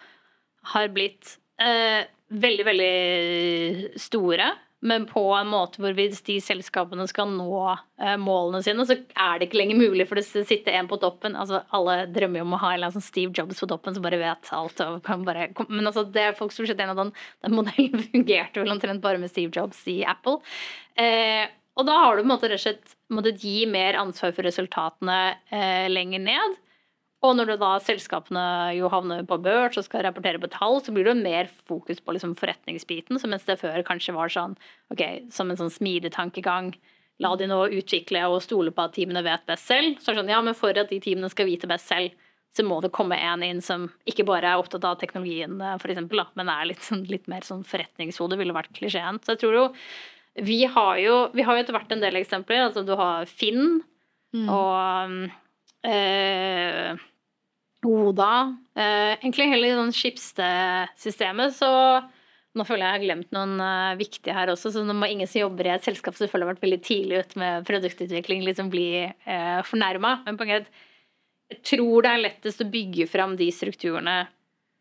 har blitt eh, veldig, veldig store, men på en måte hvor hvis de selskapene skal nå eh, målene sine, så er det ikke lenger mulig for det sitte en på toppen. Altså, alle drømmer jo om å ha en eller annen sånn Steve Jobs på toppen som bare vet alt. Og kan bare, men altså, det er folk som sett av den, den modellen <laughs> fungerte vel omtrent bare med Steve Jobs i Apple. Eh, og da har du på en måte rett og slett måttet gi mer ansvar for resultatene eh, lenger ned. Og når da selskapene jo havner på børs og skal rapportere på tall, så blir det mer fokus på liksom forretningsbiten, så mens det før kanskje var sånn ok, som en sånn smidig tankegang. La de nå utvikle og stole på at teamene vet best selv. Så sånn, ja, men for at de teamene skal vite best selv, så må det komme en inn som ikke bare er opptatt av teknologien, for eksempel, da, men er litt, sånn, litt mer sånn forretningshode, ville vært klisjeen. Så jeg tror jo vi har jo, vi har jo etter hvert en del eksempler. Altså du har Finn og eh, Oda. Eh, egentlig hele sånn Schibsted-systemet, så nå føler jeg jeg har glemt noen uh, viktige her også, så nå må ingen som jobber i et selskap som har vært veldig tidlig ute med produktutvikling, liksom bli eh, fornærma. Men poenget er jeg tror det er lettest å bygge fram de strukturene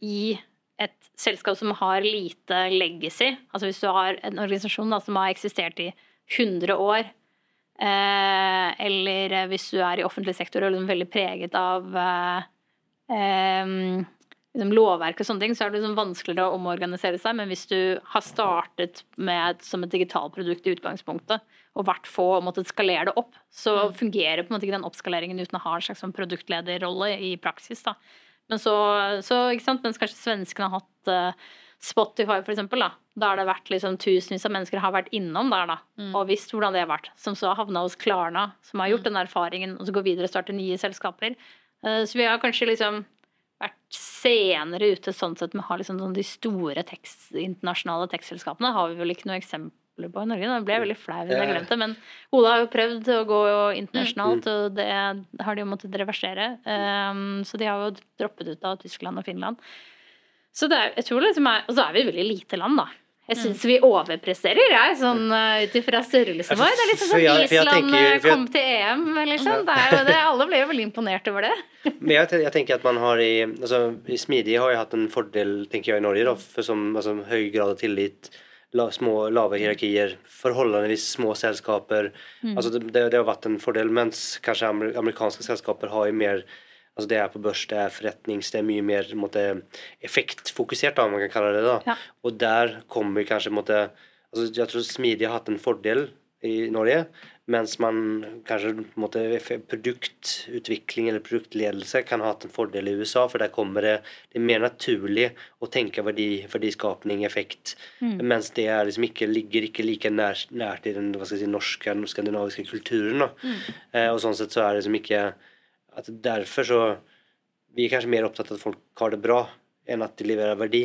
i et selskap som har lite legacy. Altså hvis du har en organisasjon da, som har eksistert i 100 år, eh, eller hvis du er i offentlig sektor og er veldig preget av eh, eh, lovverk og sånne ting, så er det liksom vanskeligere å omorganisere seg. Men hvis du har startet med som et digitalprodukt i utgangspunktet, og vært få og måttet skalere det opp, så fungerer på en måte ikke den oppskaleringen uten å ha en slags sånn produktlederrolle i praksis. da. Men så, så ikke sant, mens kanskje svenskene har hatt eh, Spotify, for eksempel, da. Da har det vært liksom tusenvis av mennesker har vært innom der, da. Og visst hvordan det har vært. Som så havna hos Klarna, som har gjort den erfaringen, og så går videre og starter nye selskaper. Eh, Så vi har kanskje liksom vært senere ute sånn sett med å ha liksom sånn de store tekst, internasjonale tekstselskapene. Har vi vel ikke noe eksempler på i Norge. Da ble jeg veldig flau hvis jeg glemte det. Men Ola har jo prøvd å gå internasjonalt, og det har de jo måttet reversere. Um, så de har jo droppet ut av Tyskland og Finland. Så det er, jeg tror liksom er, Og så er vi et veldig lite land, da. Jeg syns vi overpresterer, jeg, sånn uh, ut ifra størrelsen vår. Det er liksom For sånn Island jeg- kom til EM, liksom. Det er jo det, alle ble jo veldig imponert over det. <laughs> Men jeg, jeg tenker at man har i, altså, i Smidig har jo hatt en fordel, tenker jeg, i Norge da, for som altså, høy grad av tillit, la, små lave hierarkier, forholdsvis små selskaper. Alltså, det, det, det har vært en fordel, mens kanskje amer, selskaper har jo mer Alltså det er på børs, det er forretnings, det er mye mer måtte, effektfokusert, da, om man kan kalle det det. Ja. Og der kommer kanskje måtte, altså Jeg tror Smidig har hatt en fordel i Norge, mens man kanskje måte, produktutvikling eller produktledelse kan ha hatt en fordel i USA, for der kommer det Det er mer naturlig å tenke verdi, verdiskapning, effekt, mens det liksom ikke, ligger ikke like nær, nært i den si, norske skandinaviske kulturen. Da. Eh, og sånn sett så er det liksom ikke at Derfor så Vi er kanskje mer opptatt av at folk har det bra, enn at de leverer verdi.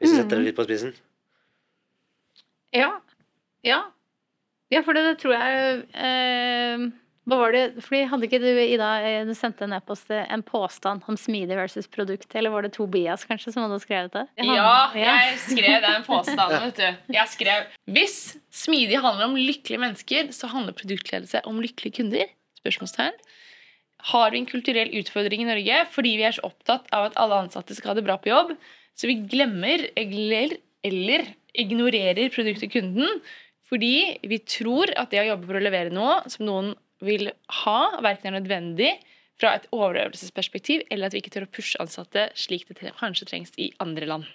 Hvis du setter det litt på spissen. Ja. Ja. Ja, for det, det tror jeg eh, Hva var det Fordi hadde ikke du, Ida, eh, du sendte en e-post eh, en påstand om smidig versus produkt, eller var det Tobias kanskje som hadde skrevet det? Ja, jeg skrev den påstanden, vet du. Jeg skrev Hvis smidig handler om lykkelige mennesker, så handler produktledelse om lykkelige kunder? Spørsmålstegn. Har vi en kulturell utfordring i Norge fordi vi er så opptatt av at alle ansatte skal ha det bra på jobb, så vi glemmer eller, eller ignorerer produktet kunden fordi vi tror at det å jobbe for å levere noe som noen vil ha, verken er nødvendig fra et overøvelsesperspektiv, eller at vi ikke tør å pushe ansatte slik det kanskje trengs i andre land.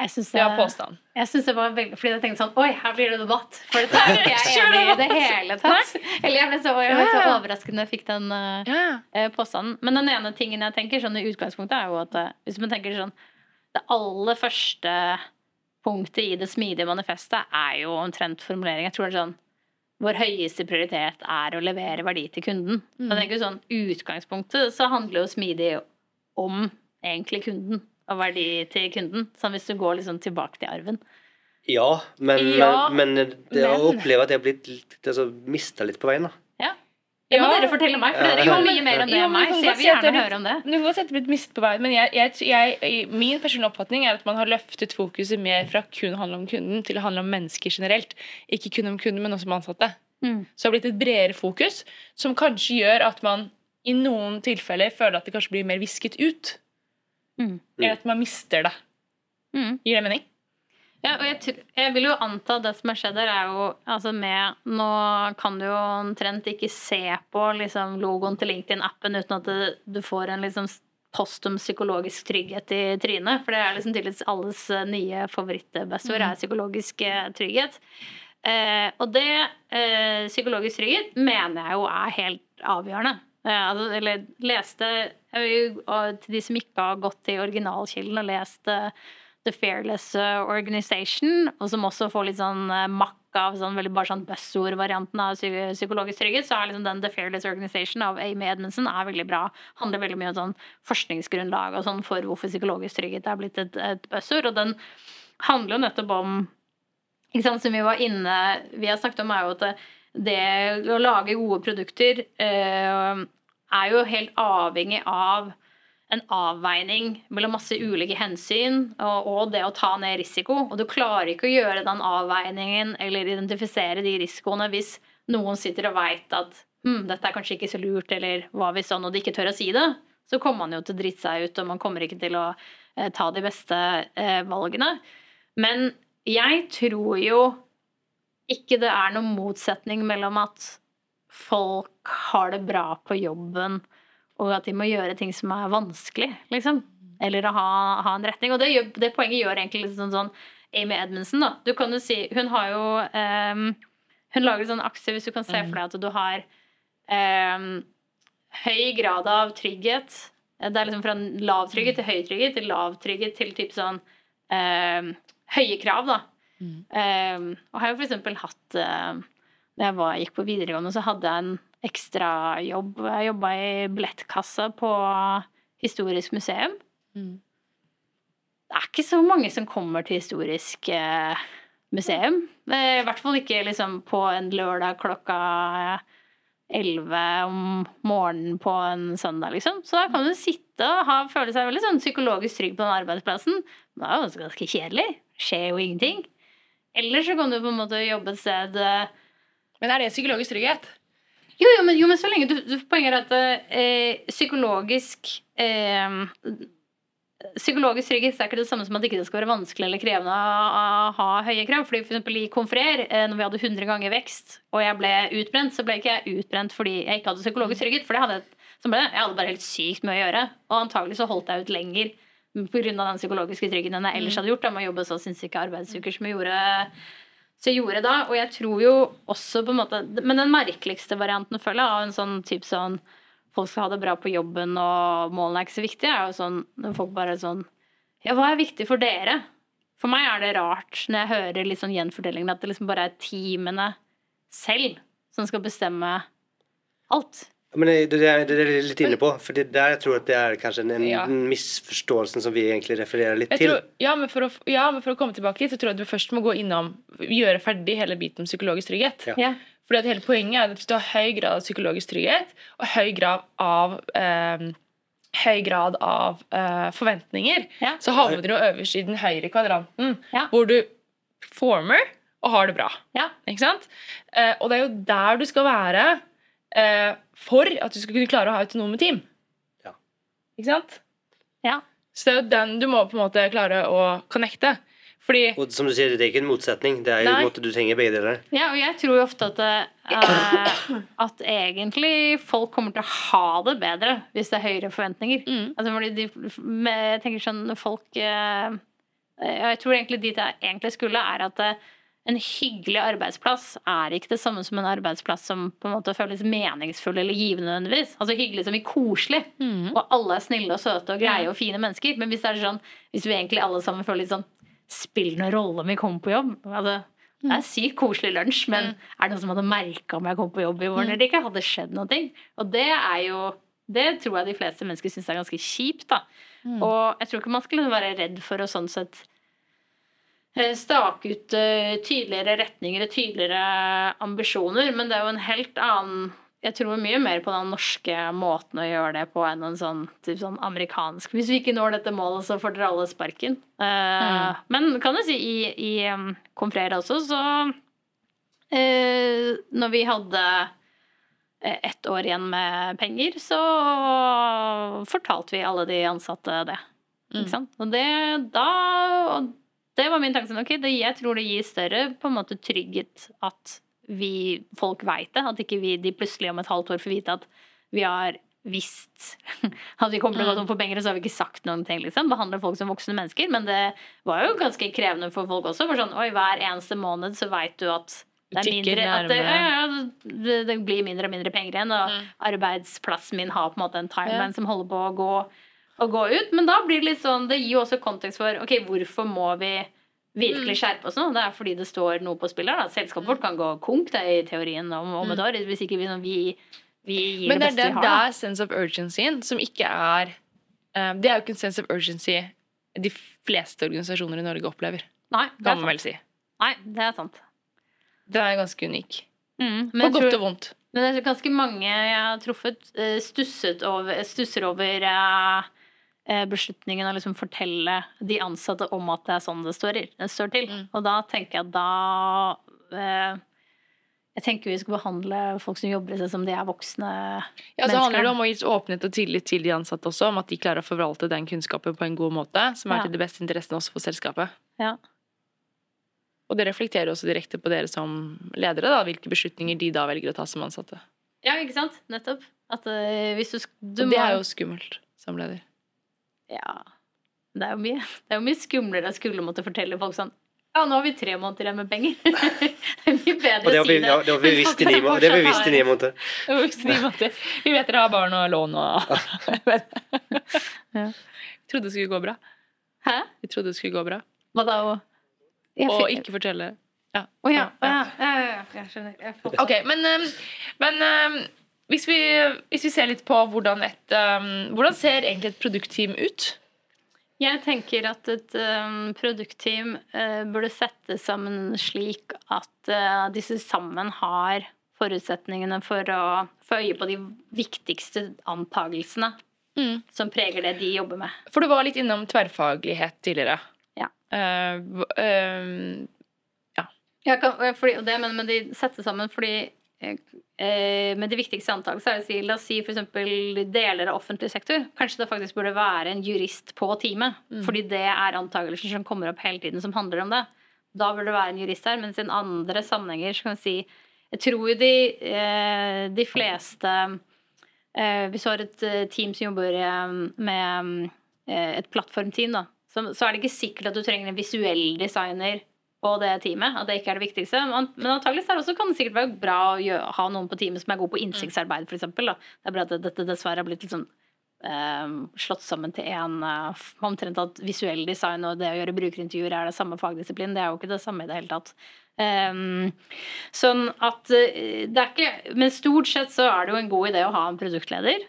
Jeg syns Det. Jeg synes det var veldig, fordi jeg tenkte sånn Oi, her blir det debatt. For dette er ikke jeg enig i det hele tatt. Eller jeg ble så, jeg ble så når jeg fikk den uh, påstanden. Men den ene tingen jeg tenker sånn i utgangspunktet, er jo at uh, hvis man tenker sånn Det aller første punktet i det smidige manifestet er jo omtrent formulering. Jeg tror det er sånn Vår høyeste prioritet er å levere verdi til kunden. Mm. Jeg tenker sånn Utgangspunktet så handler jo smidig om egentlig kunden. Og verdi til kunden. Sånn hvis du går liksom tilbake til arven. Ja, men, Ja, men, men det å oppleve at jeg har blitt litt, altså, mista litt på veien, da. Ja. Det må Ja. dere fortelle meg, for Ja, dere kan mye mer enn det enn meg. Så jeg vil gjerne er høre om det. Du kan godt si at du er blitt mistet på veien, men jeg, jeg, jeg, min personlige oppfatning er at man har løftet fokuset mer fra kun å handle om kunden til å handle om mennesker generelt. Ikke kun om kunden, men også om ansatte. Mm. Så det har blitt et bredere fokus, som kanskje gjør at man i noen tilfeller føler at det kanskje blir mer visket ut. Mm. Eller at man mister det. Mm. Gir det mening? Ja, og jeg, jeg vil jo anta at det som har skjedd her, er jo altså med Nå kan du jo omtrent ikke se på liksom, logoen til LinkedIn-appen uten at det, du får en liksom postum psykologisk trygghet i trynet. For det er liksom tydeligvis alles eh, nye favorittbestord, er psykologisk eh, trygghet. Eh, og det eh, psykologisk trygghet mener jeg jo er helt avgjørende. Eh, altså, eller leste Til de som ikke har gått til originalkilden og lest eh, The Fearless eh, Organization, og som også får litt sånn makk av sånn veldig bare sånn buzzord-varianten av psy- psykologisk trygghet, så er liksom den The Fearless Organization av Amy Edmundsen er veldig bra. Handler veldig mye om sånn forskningsgrunnlag og sånn for hvorfor psykologisk trygghet er blitt et, et buzzord. Og den handler jo nettopp om ikke sant, Som vi var inne Vi har snakket om, er jo at det, å lage gode produkter eh, er jo helt avhengig av en avveining mellom masse ulike hensyn og det å ta ned risiko. Og du klarer ikke å gjøre den avveiningen eller identifisere de risikoene hvis noen sitter og veit at hm, dette er kanskje ikke så lurt, eller hva hvis sånn, og de ikke tør å si det. Så kommer man jo til å drite seg ut, og man kommer ikke til å eh, ta de beste eh, valgene. Men jeg tror jo ikke det er noen motsetning mellom at folk har det bra på jobben, og at de må gjøre ting som er vanskelig, liksom. Eller å ha, ha en retning. Og det, det poenget gjør egentlig litt sånn, sånn Amy Edmundsen, da. Du kan jo si Hun har jo um, Hun lager sånn aksje, hvis du kan se for deg at du har um, høy grad av trygghet. Det er liksom fra lav trygghet til høy trygghet til lav trygghet til typ sånn um, høye krav, da. Ehm, og har jo eksempel hatt uh, Da jeg var, gikk på videregående, så hadde jeg en ekstrajobb. Jeg jobba i billettkassa på Historisk museum. Mm. Det er ikke så mange som kommer til Historisk uh, museum. I hvert fall ikke liksom på en lørdag klokka elleve om morgenen på en søndag, liksom. Så da kan du sitte og ha, føle seg veldig sånn psykologisk trygg på den arbeidsplassen. Men det er jo ganske kjedelig. Skjer jo ingenting. Eller så kan du på en måte jobbe et sted eh, Men er det psykologisk trygghet? jo, jo, men, jo, men så lenge du, du Poenget er at eh, psykologisk eh, Psykologisk trygghet er ikke det samme som at det ikke skal være vanskelig eller krevende å, ha høye krav. Fordi for eksempel i Konfrer, eh, når vi hadde 100 ganger vekst, og jeg ble utbrent, så ble ikke jeg utbrent fordi jeg ikke hadde psykologisk trygghet. For det hadde, jeg- hadde bare helt sykt mye å gjøre. Og antagelig så holdt jeg ut lenger pga. den psykologiske tryggheten jeg ellers hadde gjort. Da med å jobbe så sinnssyke arbeidsuker som jeg gjorde så jeg gjorde da, og jeg tror jo også på en måte Men den merkeligste varianten føler jeg av en sånn type sånn Folk skal ha det bra på jobben, og målene er ikke så viktige, er jo sånn når folk bare er sånn Ja, hva er viktig for dere? For meg er det rart når jeg hører litt sånn gjenfordelingen, at det liksom bare er teamene selv som skal bestemme alt. Men det, det, det er jeg litt inne på, for det der jeg tror at det er kanskje en, Ja. misforståelsen som vi egentlig refererer litt Jeg til. tror, ja, men for å, ja, men for å komme tilbake hit, så tror jeg at du først må gå innom Gjøre ferdig hele biten om psykologisk trygghet. Ja. Ja. Fordi at hele Poenget er at hvis du har høy grad av psykologisk trygghet og høy grad av eh, Høy grad av eh, forventninger, Ja. så havner du øverst i den høyre kvadranten, Ja. hvor du former og har det bra. Ja. Ikke sant? Eh, og det er jo der du skal være eh, for at du skal kunne klare å ha autonome team. Ja. Ikke sant? Ja. Så det er jo den du må på en måte klare å connecte. Fordi Og som du sier, det er ikke en motsetning. Det er jo en måte, du trenger begge deler. Ja, og jeg tror jo ofte at, eh, at egentlig folk kommer til å ha det bedre hvis det er høyere forventninger. Mm. Altså fordi de, med, jeg tenker sånn folk eh, Jeg tror egentlig dit jeg egentlig skulle, er at eh, en hyggelig arbeidsplass er ikke det samme som en arbeidsplass som på en måte føles meningsfull eller givende nødvendigvis. Altså hyggelig som i koselig. Mm. Og alle er snille og søte og greie og fine mennesker. Men hvis det er sånn, hvis vi egentlig alle sammen føler litt sånn Spiller noen rolle om vi kommer på jobb? Altså, det er sykt koselig lunsj, men er det noen som hadde merka om jeg kom på jobb i morgen eller ikke? Hadde skjedd noe? Og det er jo Det tror jeg de fleste mennesker syns er ganske kjipt, da. Og jeg tror ikke man skulle være redd for å sånn sett stake ut eh, tydeligere retninger og tydeligere ambisjoner, men det er jo en helt annen jeg tror mye mer på den norske måten å gjøre det på enn en sånn, typ sånn amerikansk Hvis vi ikke når dette målet, så får dere alle sparken. Mm. Men kan jeg si, i, i um, Confrere også, så eh, Når vi hadde eh, ett år igjen med penger, så fortalte vi alle de ansatte det. Mm. Ikke sant? Og det, da, og det var min tanke. sånn, Ok, det, jeg tror det gir større på en måte trygghet at vi, folk veit det. At ikke vi de plutselig om et halvt år får vite at vi har visst <laughs> at vi kommer til å gå tom for penger, og så har vi ikke sagt noen ting. liksom. Behandler folk som voksne mennesker. Men det var jo ganske krevende for folk også. For sånn, oi, Hver eneste måned så veit du at det mindre, at det, ja, det, blir mindre og mindre penger igjen. Og Mm. arbeidsplassen min har på en måte en timeline som holder på å gå, å gå ut. Men da blir det litt sånn, det gir jo også kontekst for ok, hvorfor må vi virkelig Mm. skjerpe oss nå? Det er fordi det står noe på spill her. da. Selskapet vårt kan gå konk det i teorien om, om et år, hvis ikke vi, vi, vi gir Mm. Men det det er beste vi har. det der sense of urgencyen som ikke er um, Det er jo ikke en sense of urgency de fleste organisasjoner i Norge opplever, Nei, det er kan man vel si. Nei, det er sant. Den er ganske unik. Mm. På godt tror, og vondt. men det er ganske mange jeg har truffet, eh, stusset over, stusser over eh, beslutningen å liksom fortelle de ansatte om at det er sånn det står, det står til. Mm. Og da tenker jeg at da eh, Jeg tenker vi skal behandle folk som jobber i seg som de er voksne Ja, så mennesker. handler det om å gi åpenhet og tillit til de ansatte også, om at de klarer å forvalte den kunnskapen på en god måte, som er Ja. til det beste interessen også for selskapet. Ja. Og det reflekterer også direkte på dere som ledere, da, hvilke beslutninger de da velger å ta som ansatte. Ja, ikke sant? Nettopp. At uh, hvis du, du Og det er jo skummelt som leder. Ja. Det er jo mye, <laughs> det er jo mye skumlere å skulle måtte fortelle folk sånn Ja, nå har vi tre måneder igjen med penger. <laughs> det er mye bedre Og det å har vi, si det. ja, det har vi visst i ni må- det har vi visst i ni måneder. Vi vet dere har barn og lån og Ja. <laughs> Vi trodde det skulle gå bra. Hæ? Vi trodde det skulle gå bra. Hva da? Og, Og ikke fortelle. Ja. Å ja. å ja. Ja, ja, ja. Jeg skjønner. Jeg Ok, men, men hvis, vi, hvis vi ser litt på hvordan et um, Hvordan ser egentlig et produktteam ut? Jeg tenker at et um, produktteam uh, burde settes sammen slik at uh, disse sammen har forutsetningene for å få øye på de viktigste antagelsene Mm. som preger det de jobber med. For du var litt innom tverrfaglighet tidligere. Ja. Uh, Jeg kan, fordi, det mener men de setter sammen fordi eh, det viktigste antakelsene er å si, La oss si f.eks. deler av offentlig sektor. Kanskje det faktisk burde være en jurist på teamet. Mm. Fordi det er antakelser som kommer opp hele tiden som handler om det. Da burde det være en jurist her. Mens i andre sammenhenger så kan vi si Jeg tror jo de, eh, de fleste eh, Hvis du har et eh, team som jobber eh, med eh, et plattformteam, da, så, så er det ikke sikkert at du trenger en visuell designer på det teamet. At det ikke er det viktigste. Men er også, kan det sikkert være bra å gjøre, ha noen på teamet som er god på innsiktsarbeid, f.eks. Det er bare at dette dessverre har blitt litt sånn eh, slått sammen til én Omtrent at visuell design og det å gjøre brukerintervjuer er det samme fagdisiplin. Det er jo ikke det samme i det hele tatt. Um, sånn at eh, det er ikke Men stort sett så er det jo en god idé å ha en produktleder.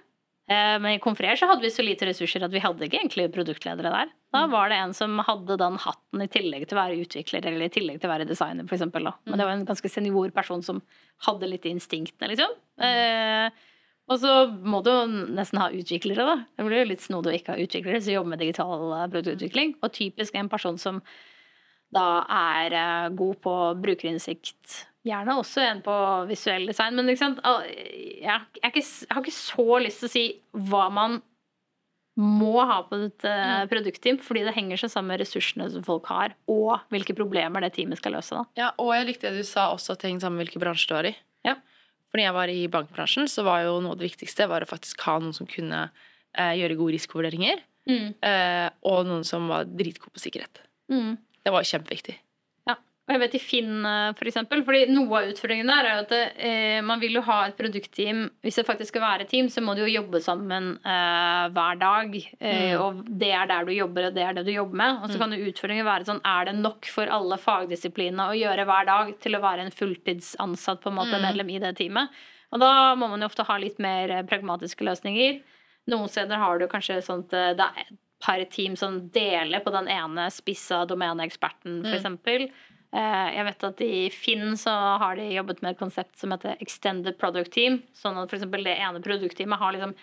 Eh, Men i Confrer så hadde vi så lite ressurser at vi hadde ikke egentlig produktledere der. Da var det en som hadde den hatten i tillegg til å være utvikler eller i tillegg til å være designer, eksempel. Men det var en ganske senior person som hadde litt instinktene, liksom. Eh, og så må du nesten ha utviklere, da. Det blir jo litt snodig å ikke ha utviklere som jobber med digital eh, produktutvikling. Og typisk en person som da er god på brukerinnsikt, Gjerne også en på visuell design, men liksom? Jeg, er ikke, jeg har ikke så lyst til å si hva man må ha på et uh, produktteam, fordi det henger seg sammen med ressursene som folk har, og hvilke problemer det teamet skal løse. da. Ja, og jeg likte det du sa også at det henger sammen med hvilken bransje du er i. Ja. For når jeg var i bankbransjen, så var jo noe av det viktigste var å faktisk ha noen som kunne uh, gjøre gode risikovurderinger, eh, og noen som var dritgod på sikkerhet. Mm. Det var kjempeviktig. Og jeg vet i Finn eh, for eksempel, fordi noe av utfordringen der er at eh, man vil jo ha et produktteam, hvis det faktisk skal være et team, så må du jo jobbe sammen eh, hver dag, eh, og det er der du jobber, og det er det du jobber med, og så kan jo utfordringen være sånn, er det nok for alle fagdisiplinene å gjøre hver dag til å være en fulltidsansatt på en måte medlem i det teamet? Og da må man jo ofte ha litt mer eh, pragmatiske løsninger. Noen steder har du kanskje sånn at eh, det er et par team som deler på den ene spissa domeneeksperten, for eksempel. Eh, Jeg vet at i Finn så har de jobbet med et konsept som heter Extended Product Team. Sånn at eksempel det ene produktteamet har liksom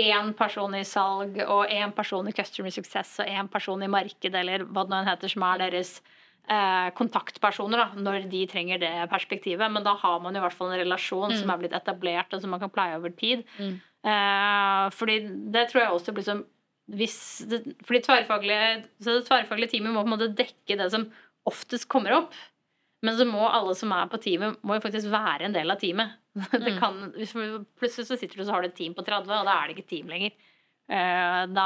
én person i salg og én person i Customer Success og én person i marked, eller hva det nå heter, som er deres eh, kontaktpersoner da, når de trenger det perspektivet. Men da har man i hvert fall en relasjon som er blitt etablert, og som man kan pleie over tid. Eh, fordi det tror jeg også blir som hvis det, fordi tverrfaglige, så det tverrfaglige teamet må på en måte dekke det som oftest kommer opp. Men så må alle som er på teamet, må jo faktisk være en del av teamet. <laughs> Det kan, hvis plutselig så sitter du så har du et team på 30, og da er det ikke team lenger. Eh, da,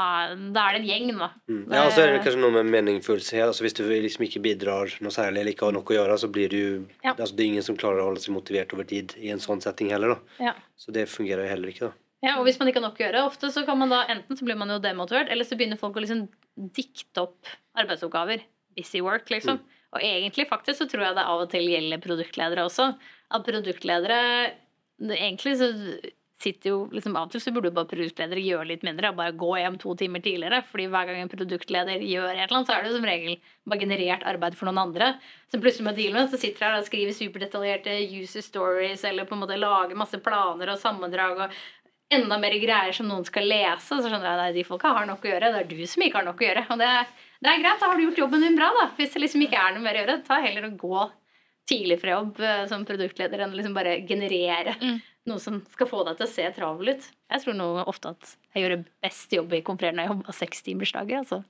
da er det en gjeng, da. Mm. Ja, og så er det kanskje noe med meningsfullhet. Altså, hvis du liksom ikke bidrar noe særlig eller ikke har noe å gjøre, så blir det jo Ja. altså, Det er ingen som klarer å holde seg motivert over tid i en sånn setting heller. da. Ja. Så det fungerer jo heller ikke. da. Ja, og hvis man ikke har nok å gjøre, ofte så kan man da enten så blir man jo demotivert, eller så begynner folk å liksom dikte opp arbeidsoppgaver. Busy work, liksom. Og egentlig faktisk så tror jeg det av og til gjelder produktledere også. At produktledere Egentlig så sitter jo liksom Av og til så burde bare produktledere gjøre litt mindre. og Bare gå hjem to timer tidligere. fordi hver gang en produktleder gjør et eller annet, så er det jo som regel bare generert arbeid for noen andre. Så plutselig med. Så sitter her og skriver superdetaljerte user stories eller på en måte lager masse planer og sammendrag og enda mer greier som noen skal lese. Så skjønner jeg at de folka har nok å gjøre. Det er du som ikke har nok å gjøre. Og det, er- det er greit, da har du gjort jobben din bra, da. Hvis det liksom ikke er noe mer å gjøre, ta heller å gå tidlig fra jobb eh, som produktleder enn liksom bare generere noe som skal få deg til å se travel ut. Jeg tror nå ofte at jeg gjør best jobb i konkurrerende jobb av sekstimersdager. Altså.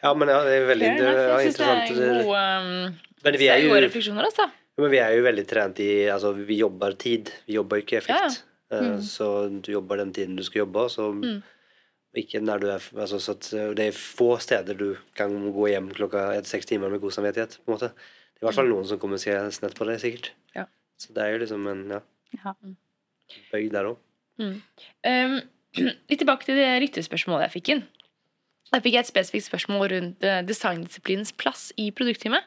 Ja, men ja, det er veldig det er jeg syns det er gode, um, Men vi er er jo gode refleksjoner, altså. Ja, Men vi er jo veldig trent i Altså, vi jobber tid. Vi jobber ikke effekt. Eh, Så du jobber den tiden du skal jobbe, så ikke når du er altså, så at, eh, Det er få steder du kan gå hjem klokka etter seks timer med god samvittighet. på en måte. Det er i hvert fall noen som kommer og å snett på det, sikkert. Ja. Så det er jo liksom en ja, Ja. bøy der òg. Um, <clears throat> litt tilbake til det ryttespørsmålet jeg fikk inn. Der fikk jeg et spesifikt spørsmål rundt eh, designdisiplinens plass i produktteamet.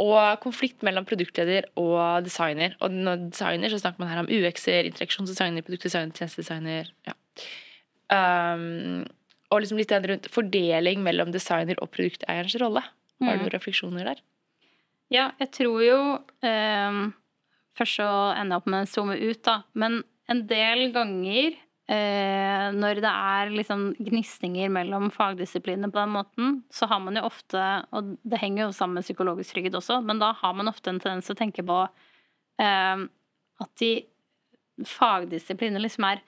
Og konflikt mellom produktleder og designer. Og når designer så snakker man her om UX-er, interaksjonsdesigner, produktdesigner, tjenestedesigner. Ja. Um, og liksom litt rundt fordeling mellom designer og produkteierens rolle. Har du Mm. noen refleksjoner der? Ja, jeg tror jo um, Først så ender jeg opp med å zoome ut, da. Men en del ganger uh, når det er liksom gnisninger mellom fagdisiplinene på den måten, så har man jo ofte Og det henger jo sammen med psykologisk trygghet også, men da har man ofte en tendens til å tenke på uh, at de fagdisiplinene liksom er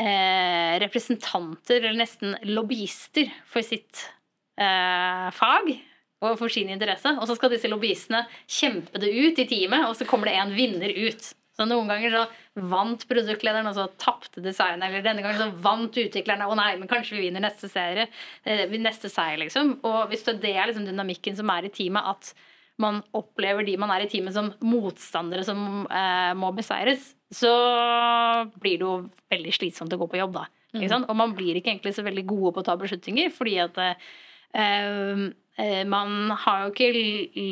eh, representanter, eller nesten lobbyister, for sitt eh, fag og for sin interesse. Og så skal disse lobbyistene kjempe det ut i teamet, og så kommer det en vinner ut. Så noen ganger så vant produktlederen, og så tapte designeren. Eller denne gangen så vant utviklerne. Å nei, men kanskje vi vinner neste serie. eh, Neste seier, liksom. Og hvis det er liksom dynamikken som er i teamet, at man opplever de man er i teamet som motstandere som eh, må beseires, så blir det jo veldig slitsomt å gå på jobb, da. Sant? Og man blir ikke egentlig så veldig gode på å ta beslutninger, fordi at eh, man har jo ikke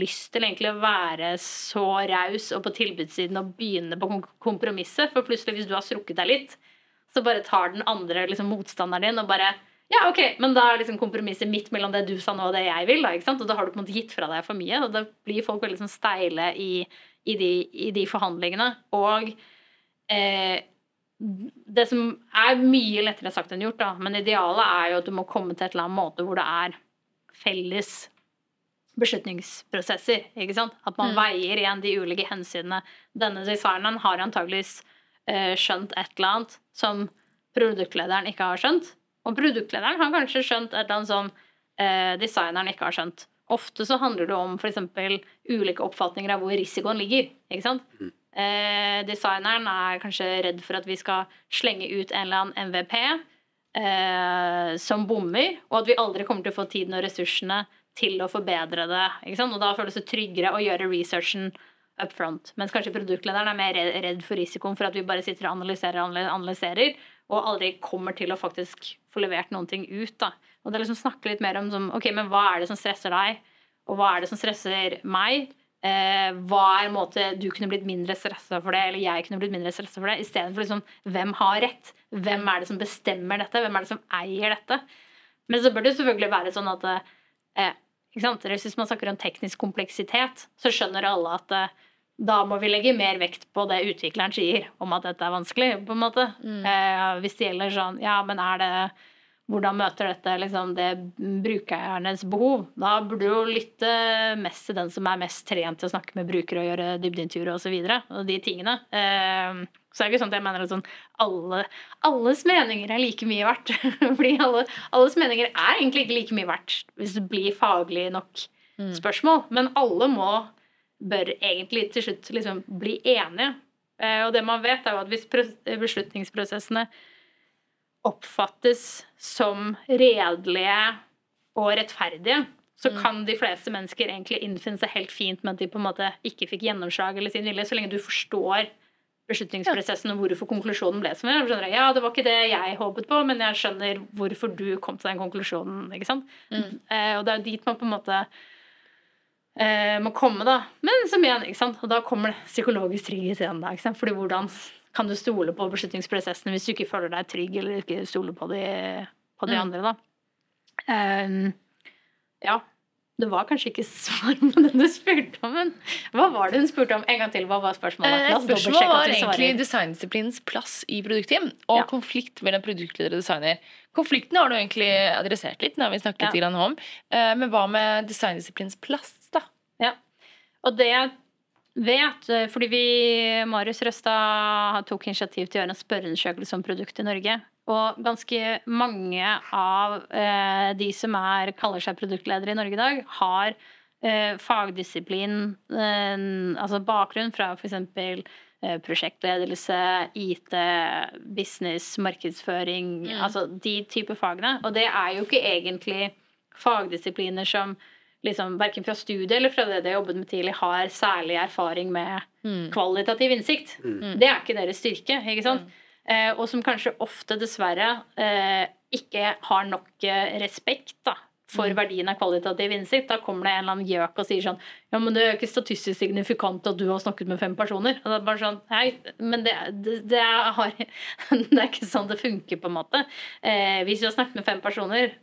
lyst til egentlig å være så raus og på tilbudssiden og begynne på kom- kompromisset, for plutselig hvis du har strukket deg litt, så bare tar den andre liksom, motstanderen din og bare ja, ok, men da er liksom kompromisset midt mellom det du sa nå og det jeg vil. Da, ikke sant? Og da har du på en måte gitt fra deg for mye. Og da blir folk veldig sånn steile i, i, de, i de forhandlingene. Og eh, det som er mye lettere sagt enn gjort, da, men idealet er jo at du må komme til et eller annet måte hvor det er felles beslutningsprosesser. ikke sant? At man veier igjen de ulike hensynene. Denne designeren har antageligvis eh, skjønt et eller annet som produktlederen ikke har skjønt. Og produktlederen har kanskje skjønt et eller annet som eh, designeren ikke har skjønt. Ofte så handler det om f.eks. ulike oppfatninger av hvor risikoen ligger. ikke sant? Eh, designeren er kanskje redd for at vi skal slenge ut en eller annen MVP eh, som bommer, og at vi aldri kommer til å få tiden og ressursene til å forbedre det. ikke sant? Og da føles det tryggere å gjøre researchen up front. Mens kanskje produktlederen er mer redd- for risikoen for at vi bare sitter og analyserer og analyserer, og aldri kommer til å faktisk få levert noen ting ut. da. Og det er liksom snakke litt mer om sånn, ok, men hva er det som stresser deg, og hva er det som stresser meg? Eh, hva er en måte du kunne blitt mindre stressa for det, eller jeg kunne blitt mindre stressa for det, istedenfor liksom hvem har rett? Hvem er det som bestemmer dette? Hvem er det som eier dette? Men så bør det selvfølgelig være sånn at eh, ikke sant? Hvis man snakker om teknisk kompleksitet, så skjønner alle at eh, da må vi legge mer vekt på det utvikleren sier om at dette er vanskelig. på en måte. Eh, hvis det gjelder sånn Ja, men er det hvordan møter dette liksom, det brukernes behov? Da burde du jo lytte mest til den som er mest trent til å snakke med brukere og gjøre dybdeintervjuer osv. Og, og de tingene. Eh, så er det ikke sånn at jeg mener at sånn, alle, alles meninger er like mye verdt. <laughs> Fordi alle, alles meninger er egentlig ikke like mye verdt hvis det blir faglig nok spørsmål. Men alle må, bør egentlig til slutt liksom bli enige. Eh, og det man vet, er jo at hvis beslutningsprosessene oppfattes som redelige og rettferdige, så kan de fleste mennesker egentlig innfinne seg helt fint med at de på en måte ikke fikk gjennomslag eller sin vilje, så lenge du forstår beslutningsprosessen og hvorfor konklusjonen ble som den ble. Ja, det var ikke det jeg håpet på, men jeg skjønner hvorfor du kom til den konklusjonen. ikke sant? Eh, og det er jo dit man på en måte eh, må komme, da. Men som igjen, ikke sant? og da kommer det psykologisk trygghet igjen. da, ikke sant? Fordi hvordan kan du stole på beslutningsprosessen hvis du ikke føler deg trygg, eller ikke stoler på de, på de Mm. andre, da. Um, ja. Det var kanskje ikke svar på det du spurte om, men hva var det hun spurte om? En gang til, hva var spørsmålet? Eh, Spørsmålet var egentlig designdisiplinens plass i produktteam og Ja. konflikt mellom produktleder og designer. Konflikten har du egentlig adressert litt, har vi snakket Ja. litt om. Eh, Men hva med designdisiplinens plass, da? Ja. Og det vet, eh, fordi vi, Marius Røstad tok initiativ til å gjøre en spørreundersøkelse om produkt i Norge. Og ganske mange av eh, de som er, kaller seg produktledere i Norge i dag, har eh, fagdisiplin, eh, altså bakgrunn fra f.eks. Eh, prosjektledelse, IT, business, markedsføring, Mm. altså de type fagene. Og det er jo ikke egentlig fagdisipliner som liksom, verken fra studiet eller fra det de har jobbet med tidlig, har særlig erfaring med kvalitativ innsikt. Det er ikke deres styrke. ikke sant? Eh, og som kanskje ofte, dessverre, eh, ikke har nok eh, respekt da, for verdien av kvalitativ innsikt. Da kommer det en eller annen gjøk og sier sånn Ja, men det er ikke statistisk signifikant at du har snakket med fem personer. Og det er bare sånn Hei, men det, det, det, er, har, <laughs> det er ikke sånn det funker, på en måte. Eh, hvis du har snakket med fem personer,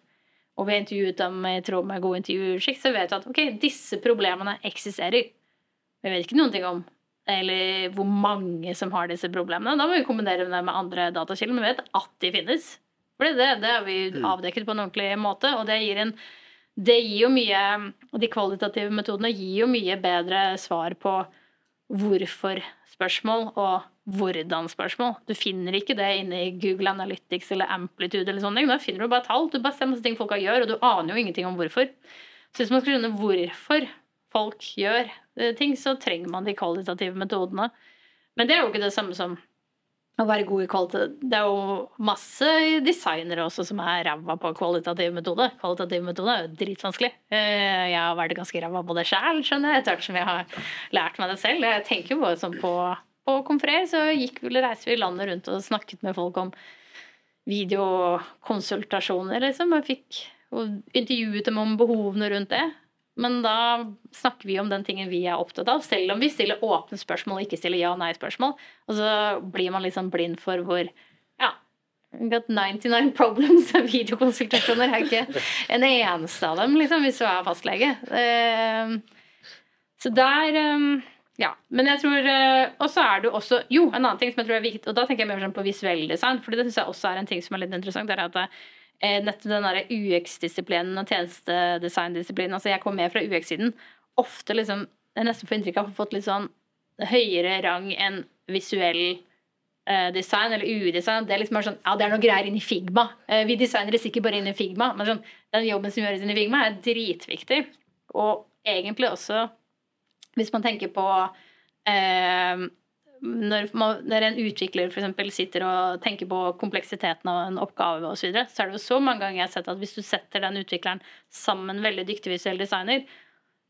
og vi har intervjuet dem i tråd med god intervjuskikk, så vet vi at ok, disse problemene eksisterer. Vi vet ikke noen ting om eller hvor mange som har disse problemene. Da må vi kombinere det med andre datakilder, men vi vet at de finnes. For det, det har vi avdekket på en ordentlig måte, og det gir en det gir jo mye de kvalitative metodene gir jo mye bedre svar på hvorfor-spørsmål og hvordan-spørsmål. Du finner ikke det inne i Google Analytics eller Amplitude eller sånne ting. Da finner du bare tall. Du bare ser masse ting folk gjør, og du aner jo ingenting om hvorfor. Så hvis man skal skjønne hvorfor folk gjør eh, ting, så trenger man de kvalitative metodene. Men det er jo ikke det samme som å være god i kvalitet Det er jo masse designere også som er ræva på kvalitativ metode. Kvalitativ metode er jo dritvanskelig. Eh, Jeg har vært ganske ræva på det sjæl, skjønner jeg, etter hvert som jeg har lært meg det selv. Jeg tenker jo bare sånn på, på Confrere, så gikk vi, reiste vi landet rundt og snakket med folk om videokonsultasjoner, liksom. Jeg fikk og intervjuet dem om behovene rundt det. Men da snakker vi om den tingen vi er opptatt av, selv om vi stiller åpne spørsmål og ikke stiller ja-nei-spørsmål. Og så blir man liksom blind for hvor Ja, got 99 problems av videokonsultasjoner. Er ikke en eneste av dem, liksom, hvis du er fastlege. Eh, Så der eh, Ja. Men jeg tror eh, Og så er det jo også Jo, en annen ting som jeg tror er viktig, og da tenker jeg mer sånn på visuell design, for det syns jeg også er en ting som er litt interessant, det er at eh, nettopp den derre UX-disiplinen og tjenestedesign-disiplinen. Altså jeg kommer med fra UX-siden. Ofte liksom Jeg nesten får inntrykk av å ha fått litt sånn høyere rang enn visuell eh, design eller UI-design. Det er liksom bare sånn Ja, det er noe greier inni Figma. Eh, vi designere sikkert bare inni Figma. Men sånn, den jobben som gjøres inni Figma, er dritviktig. Og egentlig også hvis man tenker på eh, når, man, når en utvikler for eksempel, sitter og tenker på kompleksiteten av en oppgave og så, videre, så er det jo så mange ganger jeg har sett at hvis du setter den utvikleren sammen med en veldig dyktig visuell designer,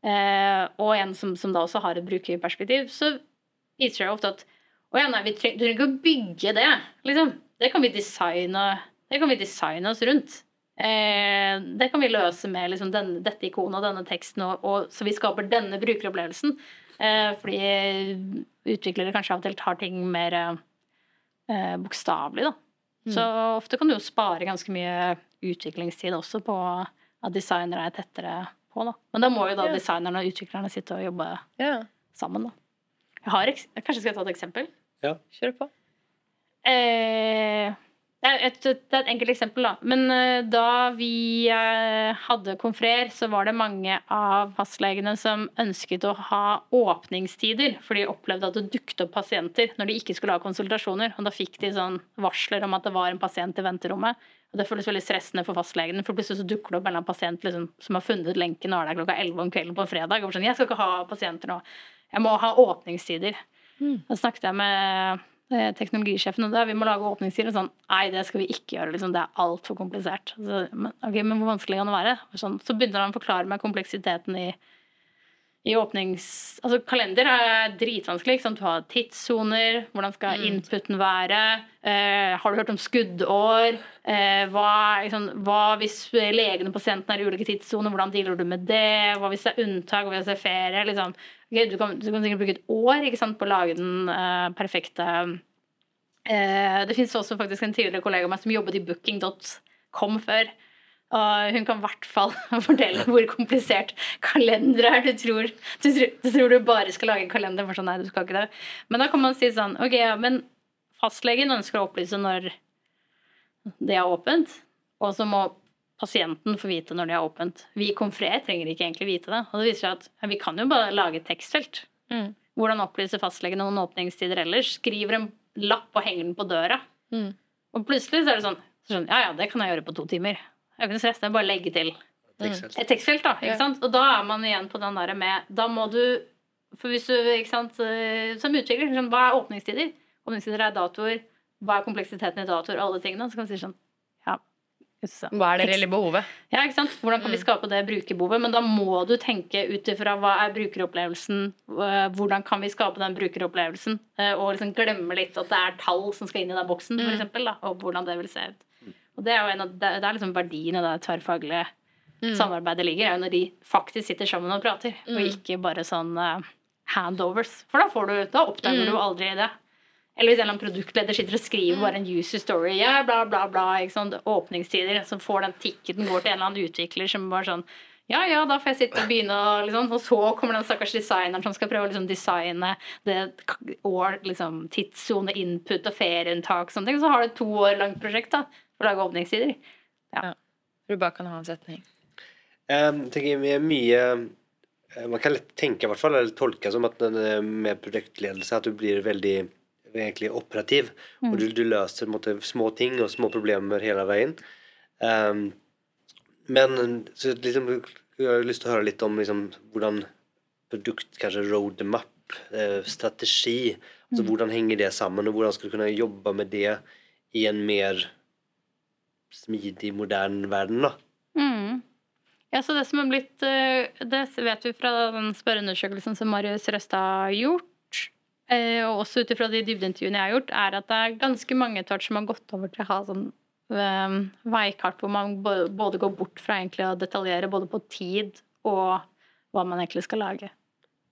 eh, og en som, som, da også har et brukerperspektiv, så viser det ofte at å ja, nei, vi trenger, du trenger ikke å bygge det. Liksom. Det kan vi designe, kan vi designe oss rundt. Eh, det kan vi løse med liksom, denne, dette ikonet og denne teksten, og, og, så vi skaper denne brukeropplevelsen. Eh, fordi utviklere kanskje av og til tar ting mer eh, bokstavelig, da. Mm. Så ofte kan du jo spare ganske mye utviklingstid også på at designere er tettere på, da. Men da må jo da designerne og utviklerne sitte og jobbe yeah. sammen, da. Jeg har, kanskje skal jeg ta et eksempel? Ja. Kjør på. Eh, det er, et, det er et enkelt eksempel, da. Men uh, da vi uh, hadde konfrer, så var det mange av fastlegene som ønsket å ha åpningstider, for de opplevde at det dukket opp pasienter når de ikke skulle ha konsultasjoner. Og da fikk de sånn varsler om at det var en pasient i venterommet. Og det føles veldig stressende for fastlegen, for plutselig så dukker det opp en eller pasient liksom, som har funnet lenken og er der klokka 11 om kvelden på en fredag. Og sånn, jeg skal ikke ha pasienter nå. Jeg må ha åpningstider. Mm. Da snakket jeg med teknologisjefen og da vi må lage åpningstider. Sånn, nei, det skal vi ikke gjøre. Liksom, det er altfor komplisert. Så, men, okay, men hvor vanskelig kan det være? Sånn, så begynner han å forklare meg kompleksiteten i, i åpnings... Altså, kalender er dritvanskelig. Du har tidssoner, hvordan skal mm. inputen være? Eh, har du hørt om skuddår? Eh, hva, liksom, hva, hvis legene og pasienten er i ulike tidssoner, hvordan dealer du med det? Hva hvis det er unntak, hva hvis det er ferie? Liksom. Okay, du, kan, du, kan, sikkert bruke et år sant, på å lage den uh, perfekte uh, Det fins også faktisk en tidligere kollega av meg som jobbet i booking.com før. Og hun kan i hvert fall <laughs> fortelle hvor komplisert kalender er. Du tror, du, du tror du bare skal lage en kalender. For sånn, nei, du skal ikke det. Men da kan man si sånn Ok, ja, men fastlegen ønsker å opplyse når det er åpent. Og så må pasienten får vite når det er åpent. Vi konfrer trenger ikke egentlig vite det. Og det viser seg at vi kan jo bare lage et tekstfelt. Mm. Hvordan opplyser fastlegen noen åpningstider ellers? Skriver en lapp og henger den på døra. Mm. Og plutselig så er det sånn, sånn, Ja ja, det kan jeg gjøre på to timer. Jeg noe stress, det er bare å legge til. Et tekstfelt, da. ikke sant? Og da er man igjen på den derre med Da må du For hvis du, ikke sant, eh, som utvikler, sånn, hva er åpningstider? Åpningstider er datoer. Hva er kompleksiteten i datoer? Alle tingene. Så kan man si sånn hva er det reelle behovet? Ja, ikke sant? Hvordan kan vi mm. skape det brukerbehovet? Men da må du tenke ut ifra hva er brukeropplevelsen, eh, hvordan kan vi skape den brukeropplevelsen? Eh, og liksom glemme litt at det er tall som skal inn i den boksen, for mm. eksempel, da, og hvordan det vil se ut. Og det er jo en av, det er liksom verdien av det tverrfaglige mm. samarbeidet ligger, er jo når de faktisk sitter sammen og prater, mm. og ikke bare sånn uh, handovers. For da, får du, da oppdager mm. du aldri det. Eller hvis en eller annen produktleder sitter og skriver mm. bare en user story, ja, bla, bla, bla, ikke sånn, åpningstider, som får den ticketen går til en eller annen utvikler som bare sånn ja, ja, da får jeg sitte og begynne å liksom, Og så kommer den stakkars designeren som skal prøve å liksom, designe det år, liksom, tidssone, input og ferieunntak og sånne ting. Så har du et to år langt prosjekt da, for å lage åpningstider. Ja. ja. Du bare kan ha en setning. Jeg tenker mye eh, Man kan lett tenke i hvert fall, eller tolke som at med prosjektledelse at du blir veldig egentlig operativ. Mm. Og du, du løser måte, små ting og små problemer hele veien. Um, men så liksom, jeg har lyst til å høre litt om liksom, hvordan produkt, kanskje roadmap, eh, strategi altså, mm. Hvordan henger det sammen, og hvordan skal du kunne jobbe med det i en mer smidig, moderne verden? da? Mm. Ja, så Det som er blitt, eh, det vet vi fra den spørreundersøkelsen som Marius Røstad har gjort, og også ut ifra de dybdeintervjuene jeg har gjort, er at det er ganske mange etter som har gått over til å ha sånn um, veikart hvor man både går bort fra egentlig å detaljere både på tid og hva man egentlig skal lage.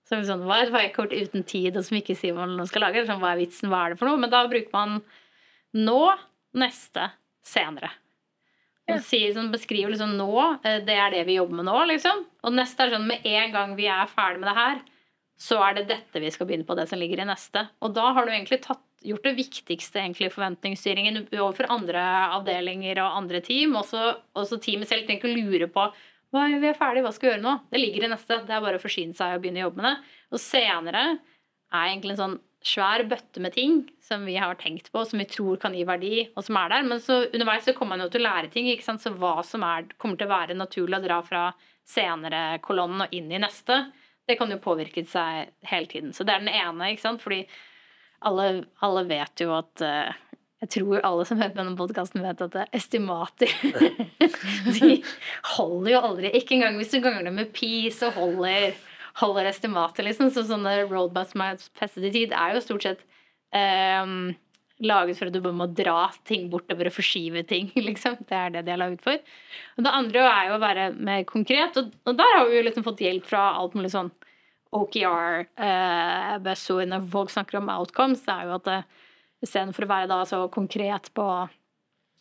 Så sånn, Hva er et veikart uten tid, og som ikke sier hva man skal lage? Sånn, hva er vitsen, hva er det for noe? Men da bruker man nå, neste, senere. Man sier, sånn, beskriver liksom nå, eh, det er det vi jobber med nå, liksom. Og neste er sånn med en gang vi er ferdig med det her, så er det dette vi skal begynne på, det som ligger i neste. Og da har du egentlig tatt, gjort det viktigste egentlig forventningsstyringen overfor andre avdelinger og andre team. Også, også teamet selv trenger ikke å lure på hva, vi er ferdig, hva skal vi gjøre nå? Det ligger i neste. Det er bare å forsyne seg og begynne å jobbe med det. Og senere er egentlig en sånn svær bøtte med ting som vi har tenkt på, som vi tror kan gi verdi, og som er der. Men så underveis så kommer man jo til å lære ting. ikke sant? Så hva som er, kommer til å være naturlig å dra fra senere kolonnen og inn i neste, det kan jo påvirke seg hele tiden. Så det er den ene, ikke sant. Fordi alle, alle vet jo at uh, jeg tror alle som hører på denne podkasten, vet at estimater <laughs> De holder jo aldri. Ikke engang hvis du ganger det med pi, så holder, holder estimater, liksom. Så sånne roadbus med festet i tid er jo stort sett um, laget for at du bare må dra ting bortover og forskyve ting, <laughs> liksom. Det er det de er laget for. Og det andre er jo å være mer konkret, og, og der har vi jo liksom fått hjelp fra alt mulig sånn OKR, eh, buzzord når folk snakker om outcomes, det er jo at det, Istedenfor å være da så konkret på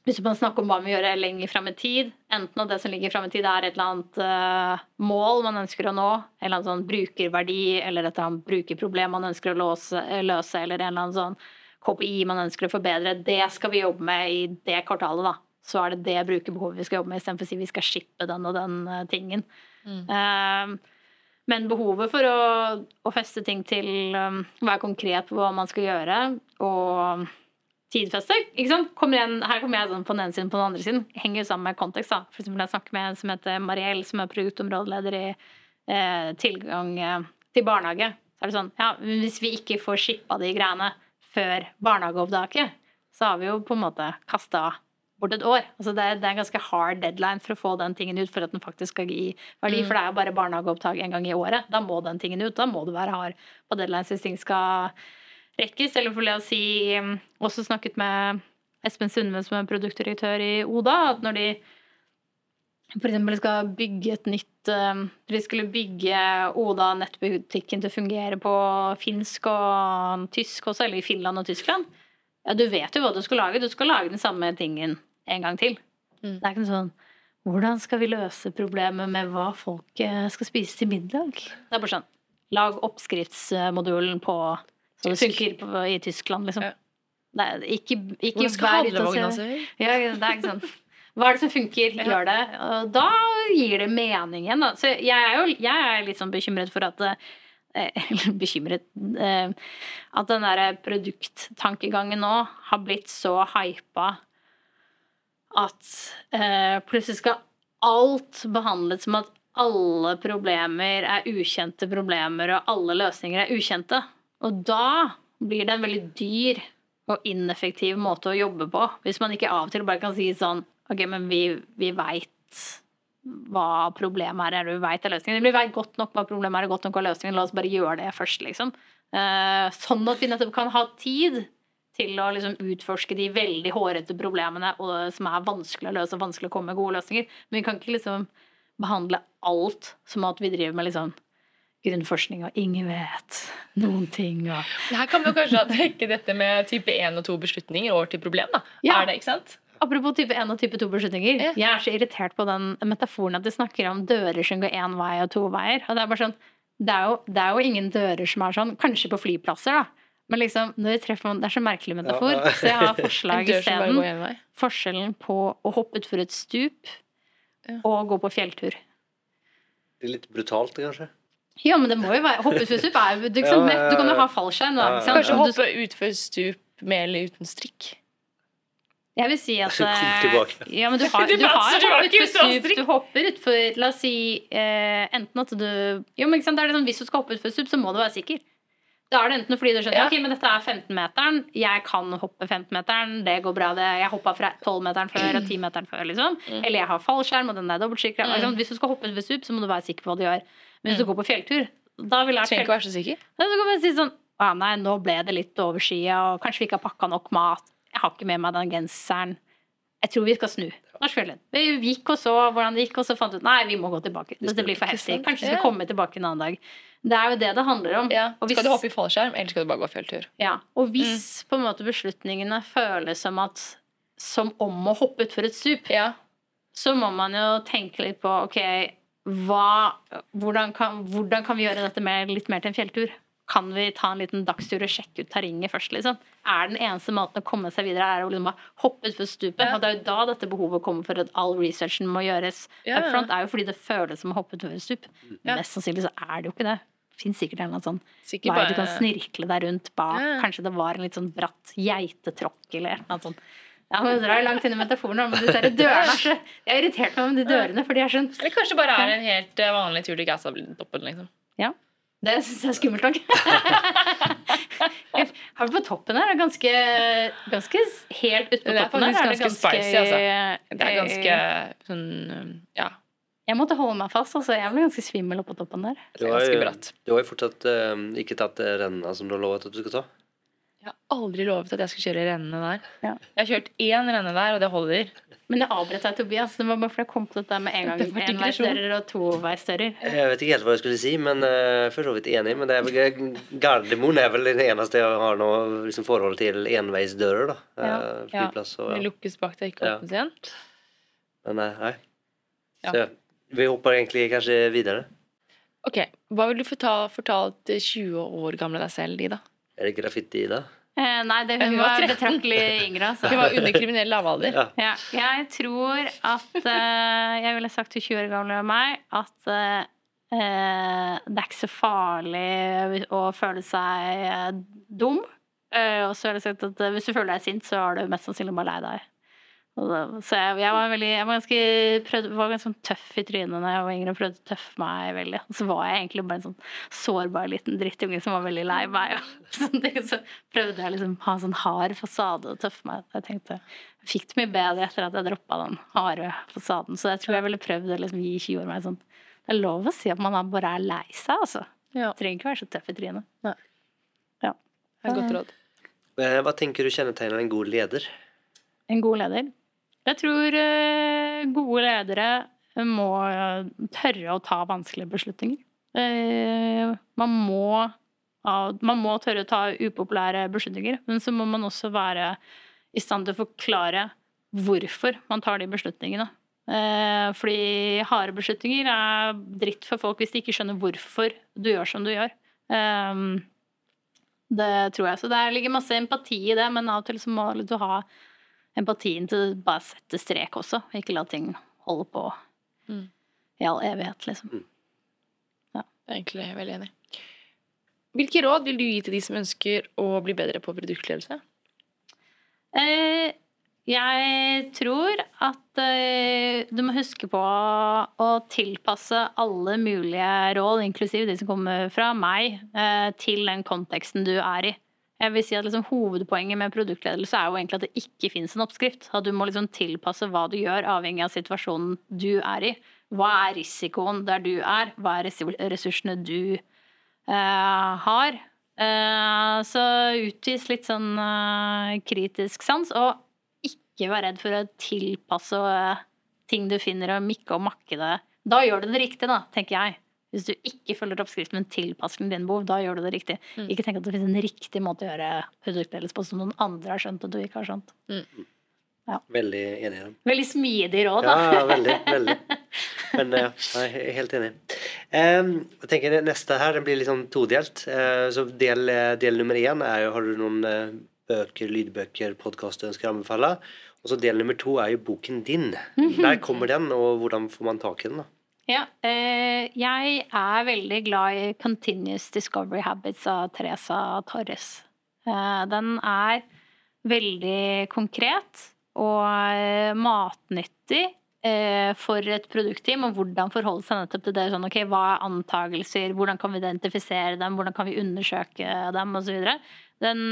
Hvis man snakker om hva vi gjør lenger fram i tid, enten at det som ligger fram i tid, er et eller annet uh, mål man ønsker å nå, en eller annen sånn brukerverdi, eller et eller annet brukerproblem man ønsker å låse, løse, eller en eller annen sånn KPI man ønsker å forbedre, det skal vi jobbe med i det kvartalet, da. Så er det det brukerbehovet vi skal jobbe med, istedenfor å si vi skal shippe den og den uh, tingen. Mm. Uh, men behovet for å, å feste ting til um, være konkret på hva man skal gjøre, og tidfeste ikke sant? Kommer igjen, Her kommer jeg sånn på den ene siden på den andre siden. Henger jo sammen med kontekst. da. For eksempel jeg snakker med en som heter Mariell, som er produktområdeleder i eh, tilgang eh, til barnehage. Så er det sånn, ja, Hvis vi ikke får shippa de greiene før barnehageopptaket, så har vi jo på en måte kasta bort et år. Altså det, er, det, er en ganske hard deadline for å få den tingen ut for at den faktisk skal gi verdi. Mm. For det er jo bare barnehageopptak en gang i året. Da må den tingen ut. Da må du være hard på deadlines hvis ting skal rekkes. Eller for å si um, Også snakket med Espen Sundve, som er produktdirektør i Oda, at når de f.eks. skal bygge et nytt De skulle bygge Oda nettbutikken til å fungere på finsk og tysk også, eller i Finland og Tyskland. Ja, du vet jo hva du skal lage. Du skal lage den samme tingen en gang til. Mm. Det er ikke noe sånn Hvordan skal vi løse problemet med hva folk eh, skal spise til middag? Det er bare sånn Lag oppskriftsmodulen på så det funker på, i Tyskland, liksom. Ja. Er ikke, ikke Hvordan skal handlevogna se ut? Ja, det er ikke sånn hva er det som funker? Gjør det. Og da gir det mening igjen. Da. Så jeg er jo jeg er litt sånn bekymret for at <laughs> eller bekymret eh, At den derre produkttankegangen nå har blitt så hypa at eh, plutselig skal alt behandles som at alle problemer er ukjente problemer, og alle løsninger er ukjente. Og da blir det en veldig dyr og ineffektiv måte å jobbe på. Hvis man ikke av og til bare kan si sånn Ok, men vi, vi veit hva problemet er, eller vi veit er løsningen. Vi veit godt nok hva problemet er, godt nok hva løsningen La oss bare gjøre det først, liksom. Eh, sånn at vi nettopp kan ha tid til å liksom utforske de veldig hårete problemene som er vanskelig å løse og vanskelig å komme med gode løsninger. Men vi kan ikke liksom behandle alt som at vi driver med liksom grunnforskning og ingen vet noen ting. Og... Her kan vi kanskje trekke dette med type 1 og 2 beslutninger over til problem. da. Ja. Er det, ikke sant? Apropos type 1 og type 2 beslutninger. Ja. Jeg er så irritert på den metaforen at de snakker om dører som går én vei og to veier. Og det er bare sånn, det er, jo, det er jo ingen dører som er sånn, kanskje på flyplasser, da. Men liksom, når vi treffer noen, Det er så merkelig metafor. Ja. Så jeg har <laughs> forslag isteden. Forskjellen på å hoppe utfor et stup ja. og gå på fjelltur. Det er litt brutalt, kanskje? Ja, men det må jo være Hoppe utfor stup er jo liksom, Du kan jo ha fallskjerm. Da, Kanskje hoppe utfor stup med eller uten strikk. Jeg vil si at eh, ja, men du har, du har hoppet for stup. Du hopper utfor La oss si eh, enten at du Jo, men ikke sant, det er det sånn, Hvis du skal hoppe utfor stup, så må du være sikker. Da er det enten fordi du skjønner ja. ok, men dette er 15-meteren, jeg kan hoppe 15-meteren, det går bra, det. Jeg hoppa fra 12-meteren før og 10-meteren før, liksom. Mm. Eller jeg har fallskjerm, og den er dobbeltsikra. Mm. Liksom. Hvis du skal hoppe utfor stup, så må du være sikker på hva du gjør. Men hvis mm. du går på fjelltur, da vil jeg Trenger ikke være så sikker. Da kan man si sånn Å nei, nå ble det litt overskya, og kanskje vi ikke har pakka nok mat. Jeg har ikke med meg den genseren. Jeg tror vi skal snu. Vi gikk og så hvordan det gikk, og så fant vi ut nei, vi må gå tilbake. Dette blir for heftig. Kanskje vi skal komme tilbake en annen dag. Det er jo det det handler om. Ja. Hvis, skal du hoppe i fallskjerm, eller skal du bare gå fjelltur? Ja. Og hvis mm. på en måte beslutningene føles som at som om å hoppe utfor et stup, ja. så må man jo tenke litt på ok, hva, hvordan, kan, hvordan kan vi gjøre dette mer, litt mer til en fjelltur? Kan vi ta en liten dagstur og sjekke ut terrenget først, liksom? Er den eneste måten å komme seg videre er å liksom bare hoppe utfor stupet? Ja. Og det er jo da dette behovet kommer for at all researchen må gjøres Ja, up front, er jo fordi det føles som å hoppe utfor et stup. Ja. Mest sannsynlig så er det jo ikke det. Det fins sikkert en eller annen sånn Sikkert vei du kan snirkle deg rundt bak. Ja. Kanskje det var en litt sånn bratt geitetråkk eller noe sånt. Ja, men drar langt inn i metaforen, men disse her dørene Jeg har irritert meg om de dørene, for de er sånn Eller kanskje bare er en helt eh, vanlig tur til Gaza-toppen, liksom. Det syns jeg er skummelt nok. <laughs> <laughs> Her på toppen her er ganske, ganske helt ute på Det er toppen her. faktisk ganske spicy, altså. Det er ganske sånn um, Ja. Jeg måtte holde meg fast, altså. Jeg ble ganske svimmel oppå toppen der. Du Det har, jo, du har jo fortsatt uh, ikke tatt rennet som du har lovet at du skal ta. Jeg har aldri lovet at jeg skal kjøre rennene der. Ja. Jeg har kjørt én renne der, og det holder. Men det avbrøt deg, Tobias. Det var bare fordi jeg kom på dette med en gang enveisdører og toveisdører. Jeg vet ikke helt hva jeg skulle si, men uh, for så vidt enig. Men det er Gardermoen er vel det eneste jeg har noe liksom, forhold til enveisdører. da. Ja. Uh, Flyplass og Det lukkes bak deg, ikke Ja. åpnes igjen. Men eh, nei. Ja. Så vi hopper egentlig kanskje videre. Ok, Hva vil du fortalt, fortalt 20 år gamle deg selv, Ida? Er det graffiti i det? Eh, nei, det, hun hun var var betraktelig yngre. Altså. Hun var under kriminell lavalder. Ja. Ja, jeg tror at uh, Jeg ville sagt til 20 år gamle meg at eh, eh, det er ikke så farlig å føle seg dum. Eh, og så har jeg sagt at hvis du føler deg sint, så er du mest sannsynlig bare lei deg. Så jeg, jeg var veldig Jeg var ganske, prøvde, var ganske sånn tøff i trynet da jeg var yngre og prøvde å tøffe meg veldig. Og så var jeg egentlig bare en sånn sårbar liten drittunge som var veldig lei meg. Og <laughs> så prøvde jeg liksom ha en sånn hard fasade og tøffe meg. Jeg tenkte jeg fikk det mye bedre etter at jeg droppa den harde fasaden. Så jeg tror jeg ville prøvd å liksom gi 20 år meg sånn Det er lov å si at man bare er lei seg, altså. Ja, Trenger ikke være så tøff i trynet. det er et godt råd. Eh, Hva tenker du kjennetegner en god leder? En god leder. Jeg tror eh, gode ledere må tørre å ta vanskelige beslutninger. Eh, man må man må tørre å ta upopulære beslutninger, men så må man også være i stand til å forklare hvorfor man tar de beslutningene. Eh, fordi harde beslutninger er dritt for folk hvis de ikke skjønner hvorfor du gjør som du gjør. Det tror jeg. Så det ligger masse empati i det, men av og til så må du ha empatien til å bare sette strek også, ikke la ting holde på Mm. i all evighet, liksom. Jeg er egentlig veldig enig. Hvilke råd vil du gi til de som ønsker å bli bedre på produktledelse? Eh, jeg tror at eh, du må huske på å tilpasse alle mulige råd, inklusiv de som kommer fra meg, eh, til den konteksten du er i. Jeg vil si at liksom, Hovedpoenget med produktledelse er jo egentlig at det ikke finnes en oppskrift. At du må liksom tilpasse hva du gjør, avhengig av situasjonen du er i. Hva er risikoen der du er? Hva er ressursene du uh, har? Uh, så utvis litt sånn uh, kritisk sans, og ikke vær redd for å tilpasse ting du finner, og mikke og makke det. Da gjør du det riktig, da, tenker jeg. Hvis du ikke følger oppskriften, men tilpasser den dine behov, da gjør du det riktig. Mm. Ikke tenk at det finnes en riktig måte å gjøre produktledelse på som noen andre har skjønt, og du ikke har skjønt. Veldig enig i den. Veldig smidig råd, da. Ja, veldig. veldig. <laughs> Men ja, jeg er helt enig. Um, jeg tenker Neste her den blir litt sånn todelt. Uh, så del, eh, del nummer én er jo Har du noen uh, bøker, lydbøker, podkast du ønsker å anbefale? Og så del nummer to er jo boken din. <laughs> Der kommer den, og hvordan får man tak i den? da? Ja, eh, jeg er veldig glad i Continuous Discovery Habits av Teresa Torres. Eh, den er veldig konkret og eh, matnyttig for et produktteam, og hvordan forholde seg nettopp til det. Sånn, okay, Hva er antakelser, hvordan kan vi identifisere dem, hvordan kan vi undersøke dem, osv. Den,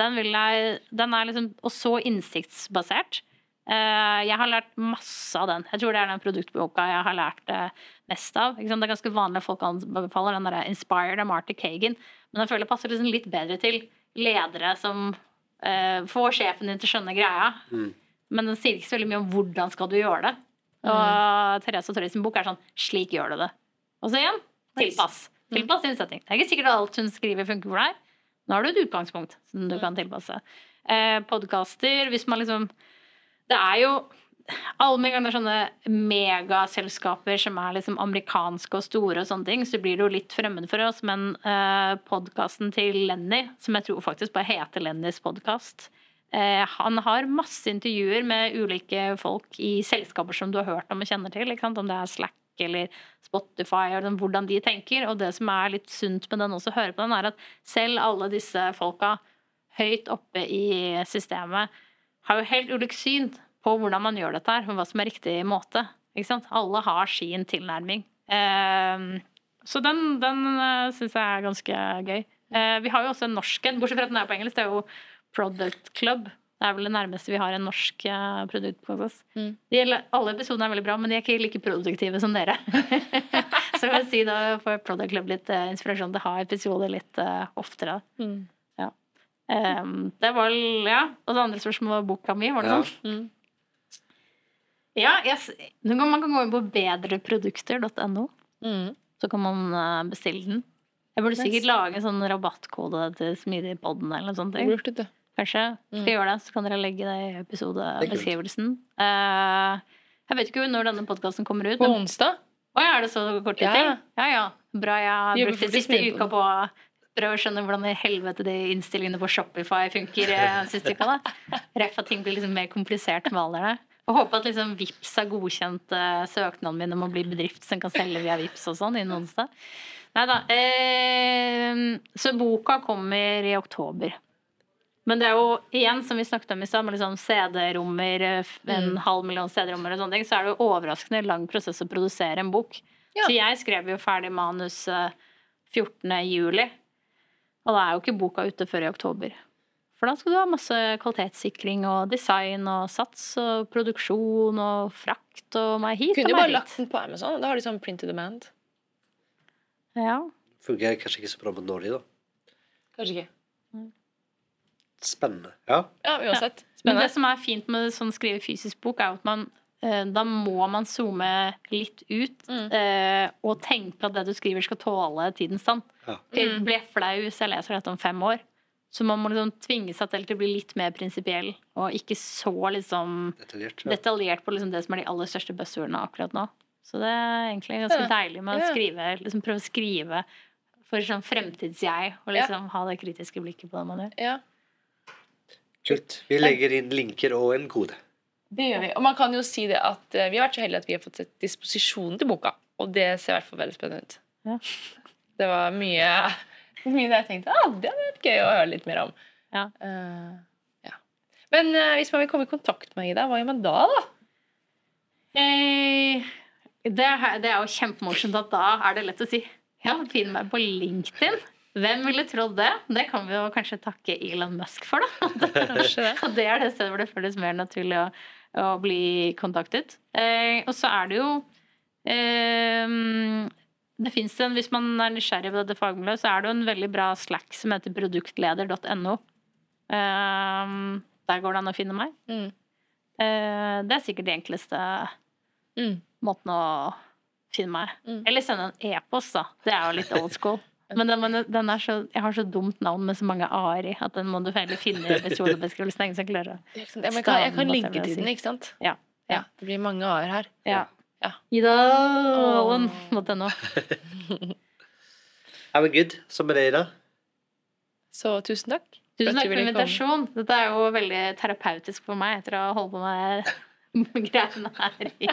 den, jeg, den er liksom også innsiktsbasert. Eh, Jeg har lært masse av den. Jeg tror det er den produktboka jeg har lært eh, mest av. Det er ganske vanlig folk anbefaler den der Inspired av Marty Kagan, men jeg føler det passer liksom litt bedre til ledere som eh, får sjefen din til å skjønne greia, Mm. men den sier ikke så veldig mye om hvordan skal du gjøre det. Og Therese Torres sin bok er sånn 'slik gjør du det'. Og så igjen tilpass. Tilpass din setting. Det er ikke sikkert alt hun skriver, funker for deg. Nå har du et utgangspunkt som du kan tilpasse. Eh, Podkaster, hvis man liksom Det er jo alle med ganger er sånne megaselskaper som er liksom amerikanske og store og sånne ting, så blir det jo litt fremmed for oss. Men uh, podkasten til Lenny, som jeg tror faktisk bare heter Lennys podkast, uh, han har masse intervjuer med ulike folk i selskaper som du har hørt om og kjenner til. Om det er Slack eller Spotify, eller hvordan de tenker. Og det som er litt sunt med den også, å høre på den, er at selv alle disse folka høyt oppe i systemet har jo helt ulikt syn på hvordan man gjør dette her, og hva som er riktig måte. Alle har sin tilnærming. Eh, så den, den uh, syns jeg er ganske gøy. Eh, vi har jo også en norsk en, bortsett fra at den er på engelsk. Det er jo Product Club. Det er vel det nærmeste vi har en norsk uh, oss. Mm. alle episodene er veldig bra, men de er ikke like produktive som dere. <laughs> så jeg vil si da får Product Club litt inspirasjon til å ha episoder litt oftere. Mm. Um, det var ja. Og det andre spørsmålet var boka mi, var det ja. sånn? Mm. Ja, yes. man kan gå inn på bedreprodukter.no. Mm. Så kan man eh, bestille den. Jeg burde sikkert yes. lage en sånn rabattkode til Smidigpodden eller noe sånt. ting Kanskje. Skal mm. gjøre det, så kan dere legge det i episodebeskrivelsen. Uh, jeg vet ikke når denne podkasten kommer ut. På onsdag? Å ja, er det så kort tid til? Ja ja. Bra jeg har brukt den siste uka på å prøve å skjønne hvordan i helvete de innstillingene på Shopify funker. Eh, <laughs> siste uka da. Ref at ting blir liksom mer komplisert med alderen. Og håpe at liksom Vips har godkjent uh, søknaden min om å bli bedrift som kan selge via Vips og sånn innen onsdag. Nei da. Eh, så boka kommer i oktober. Men det er jo igjen, som vi snakket om i stad, med liksom CD-rommer, eh, en mm. halv million CD-rommer og sånne ting, så er det jo overraskende lang prosess å produsere en bok. Ja. Så jeg skrev jo ferdig manus 14. juli. Og da er jo ikke boka ute før i oktober. For da skal du ha masse kvalitetssikring og design og sats og produksjon og frakt og meg hit Kunne jo bare lagt den på Amazon. Da har de sånn print to demand. Ja. Fungerer kanskje ikke så bra på Norge, da. Kanskje ikke. Spennende. Ja. ja uansett. Spennende. Men det som er fint med sånn skrive fysisk bok, er at man da må man zoome litt ut mm. eh, og tenke at det du skriver, skal tåle tidens tann. Ja. Jeg blir flau hvis jeg leser dette om fem år. Så man må liksom tvinge seg til å bli litt mer prinsipiell, og ikke så liksom detaljert, ja. detaljert på liksom det som er de aller største buzzordene akkurat nå. Så det er egentlig ganske ja. deilig med å skrive, liksom prøve å skrive for sånn fremtids-jeg, og liksom ha det kritiske blikket på det man gjør. Ja. Kult. Vi legger inn linker og en kode. Det gjør vi. Og man kan jo si det at uh, vi har vært så heldige at vi har fått sett disposisjonen til boka, og det ser i hvert fall veldig spennende ut. Ja. Det var mye <laughs> mye der jeg tenkte ah, det hadde vært gøy å høre litt mer om. Ja. Uh, ja. Men uh, hvis man vil komme i kontakt med Ida, hva gjør man da, da? Eh, det, det, er jo kjempemorsomt at da er det lett å si ja, finn meg på LinkedIn. Hvem ville trodd det? Det kan vi jo kanskje takke Elon Musk for, da. <laughs> Og det er det stedet hvor det føles mer naturlig å, å bli kontaktet. Eh, og så er det jo eh, det fins en, Hvis man er nysgjerrig på dette fagmiljøet, så er det jo en veldig bra Slack som heter produktleder.no. Ehm, der går det an å finne meg. Mm. Det er sikkert de enkleste mm. måten å finne meg. Mm. Eller sende en e-post, da. Det er jo litt old school. Men den, den så, jeg har så dumt navn med så mange a-er i at den må du heller finne i episodebeskrivelsen. Ingen som klarer jeg kan, jeg kan linke til den, ikke sant? Ja. ja. Det blir mange a-er her. Ja. Ja. Idalen.no. <laughs> ja, men good. Så med det, Ida. Så tusen takk. Tusen takk for invitasjonen. Dette er jo veldig terapeutisk for meg etter å holde på med greiene her. i.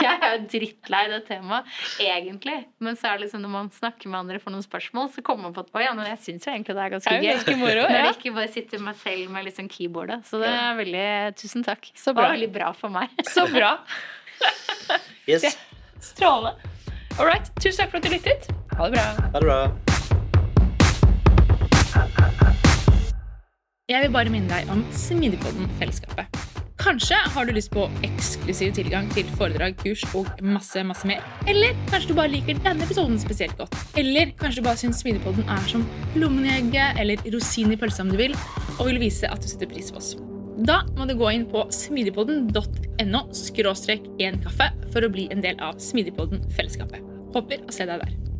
Jeg er jo drittlei det temaet, egentlig. Men så er det liksom når man snakker med andre for noen spørsmål, så kommer man på at å ja, men jeg syns jo egentlig det er ganske gøy. <laughs> Når det ikke bare sitter meg selv med liksom keyboardet. Så det er veldig Tusen takk. Så bra. Det var veldig bra for meg. Så bra. <laughs> Yes. Strålende. All right. Tusen takk for at du lyttet. Ha det bra. Ha det bra. Jeg vil bare minne deg om Smidigpodden-fellesskapet. Kanskje har du lyst på eksklusiv tilgang til foredrag, kurs og masse masse mer. Eller kanskje du bare liker denne episoden spesielt godt. Eller kanskje du bare syns Smidigpodden er som lommen i egget eller rosin i pølsa om du vil, og vil vise at du setter pris på oss. Da må du gå inn på smidigpodden.no skråstrek én kaffe for å bli en del av Smidigpodden-fellesskapet. Håper å se deg der.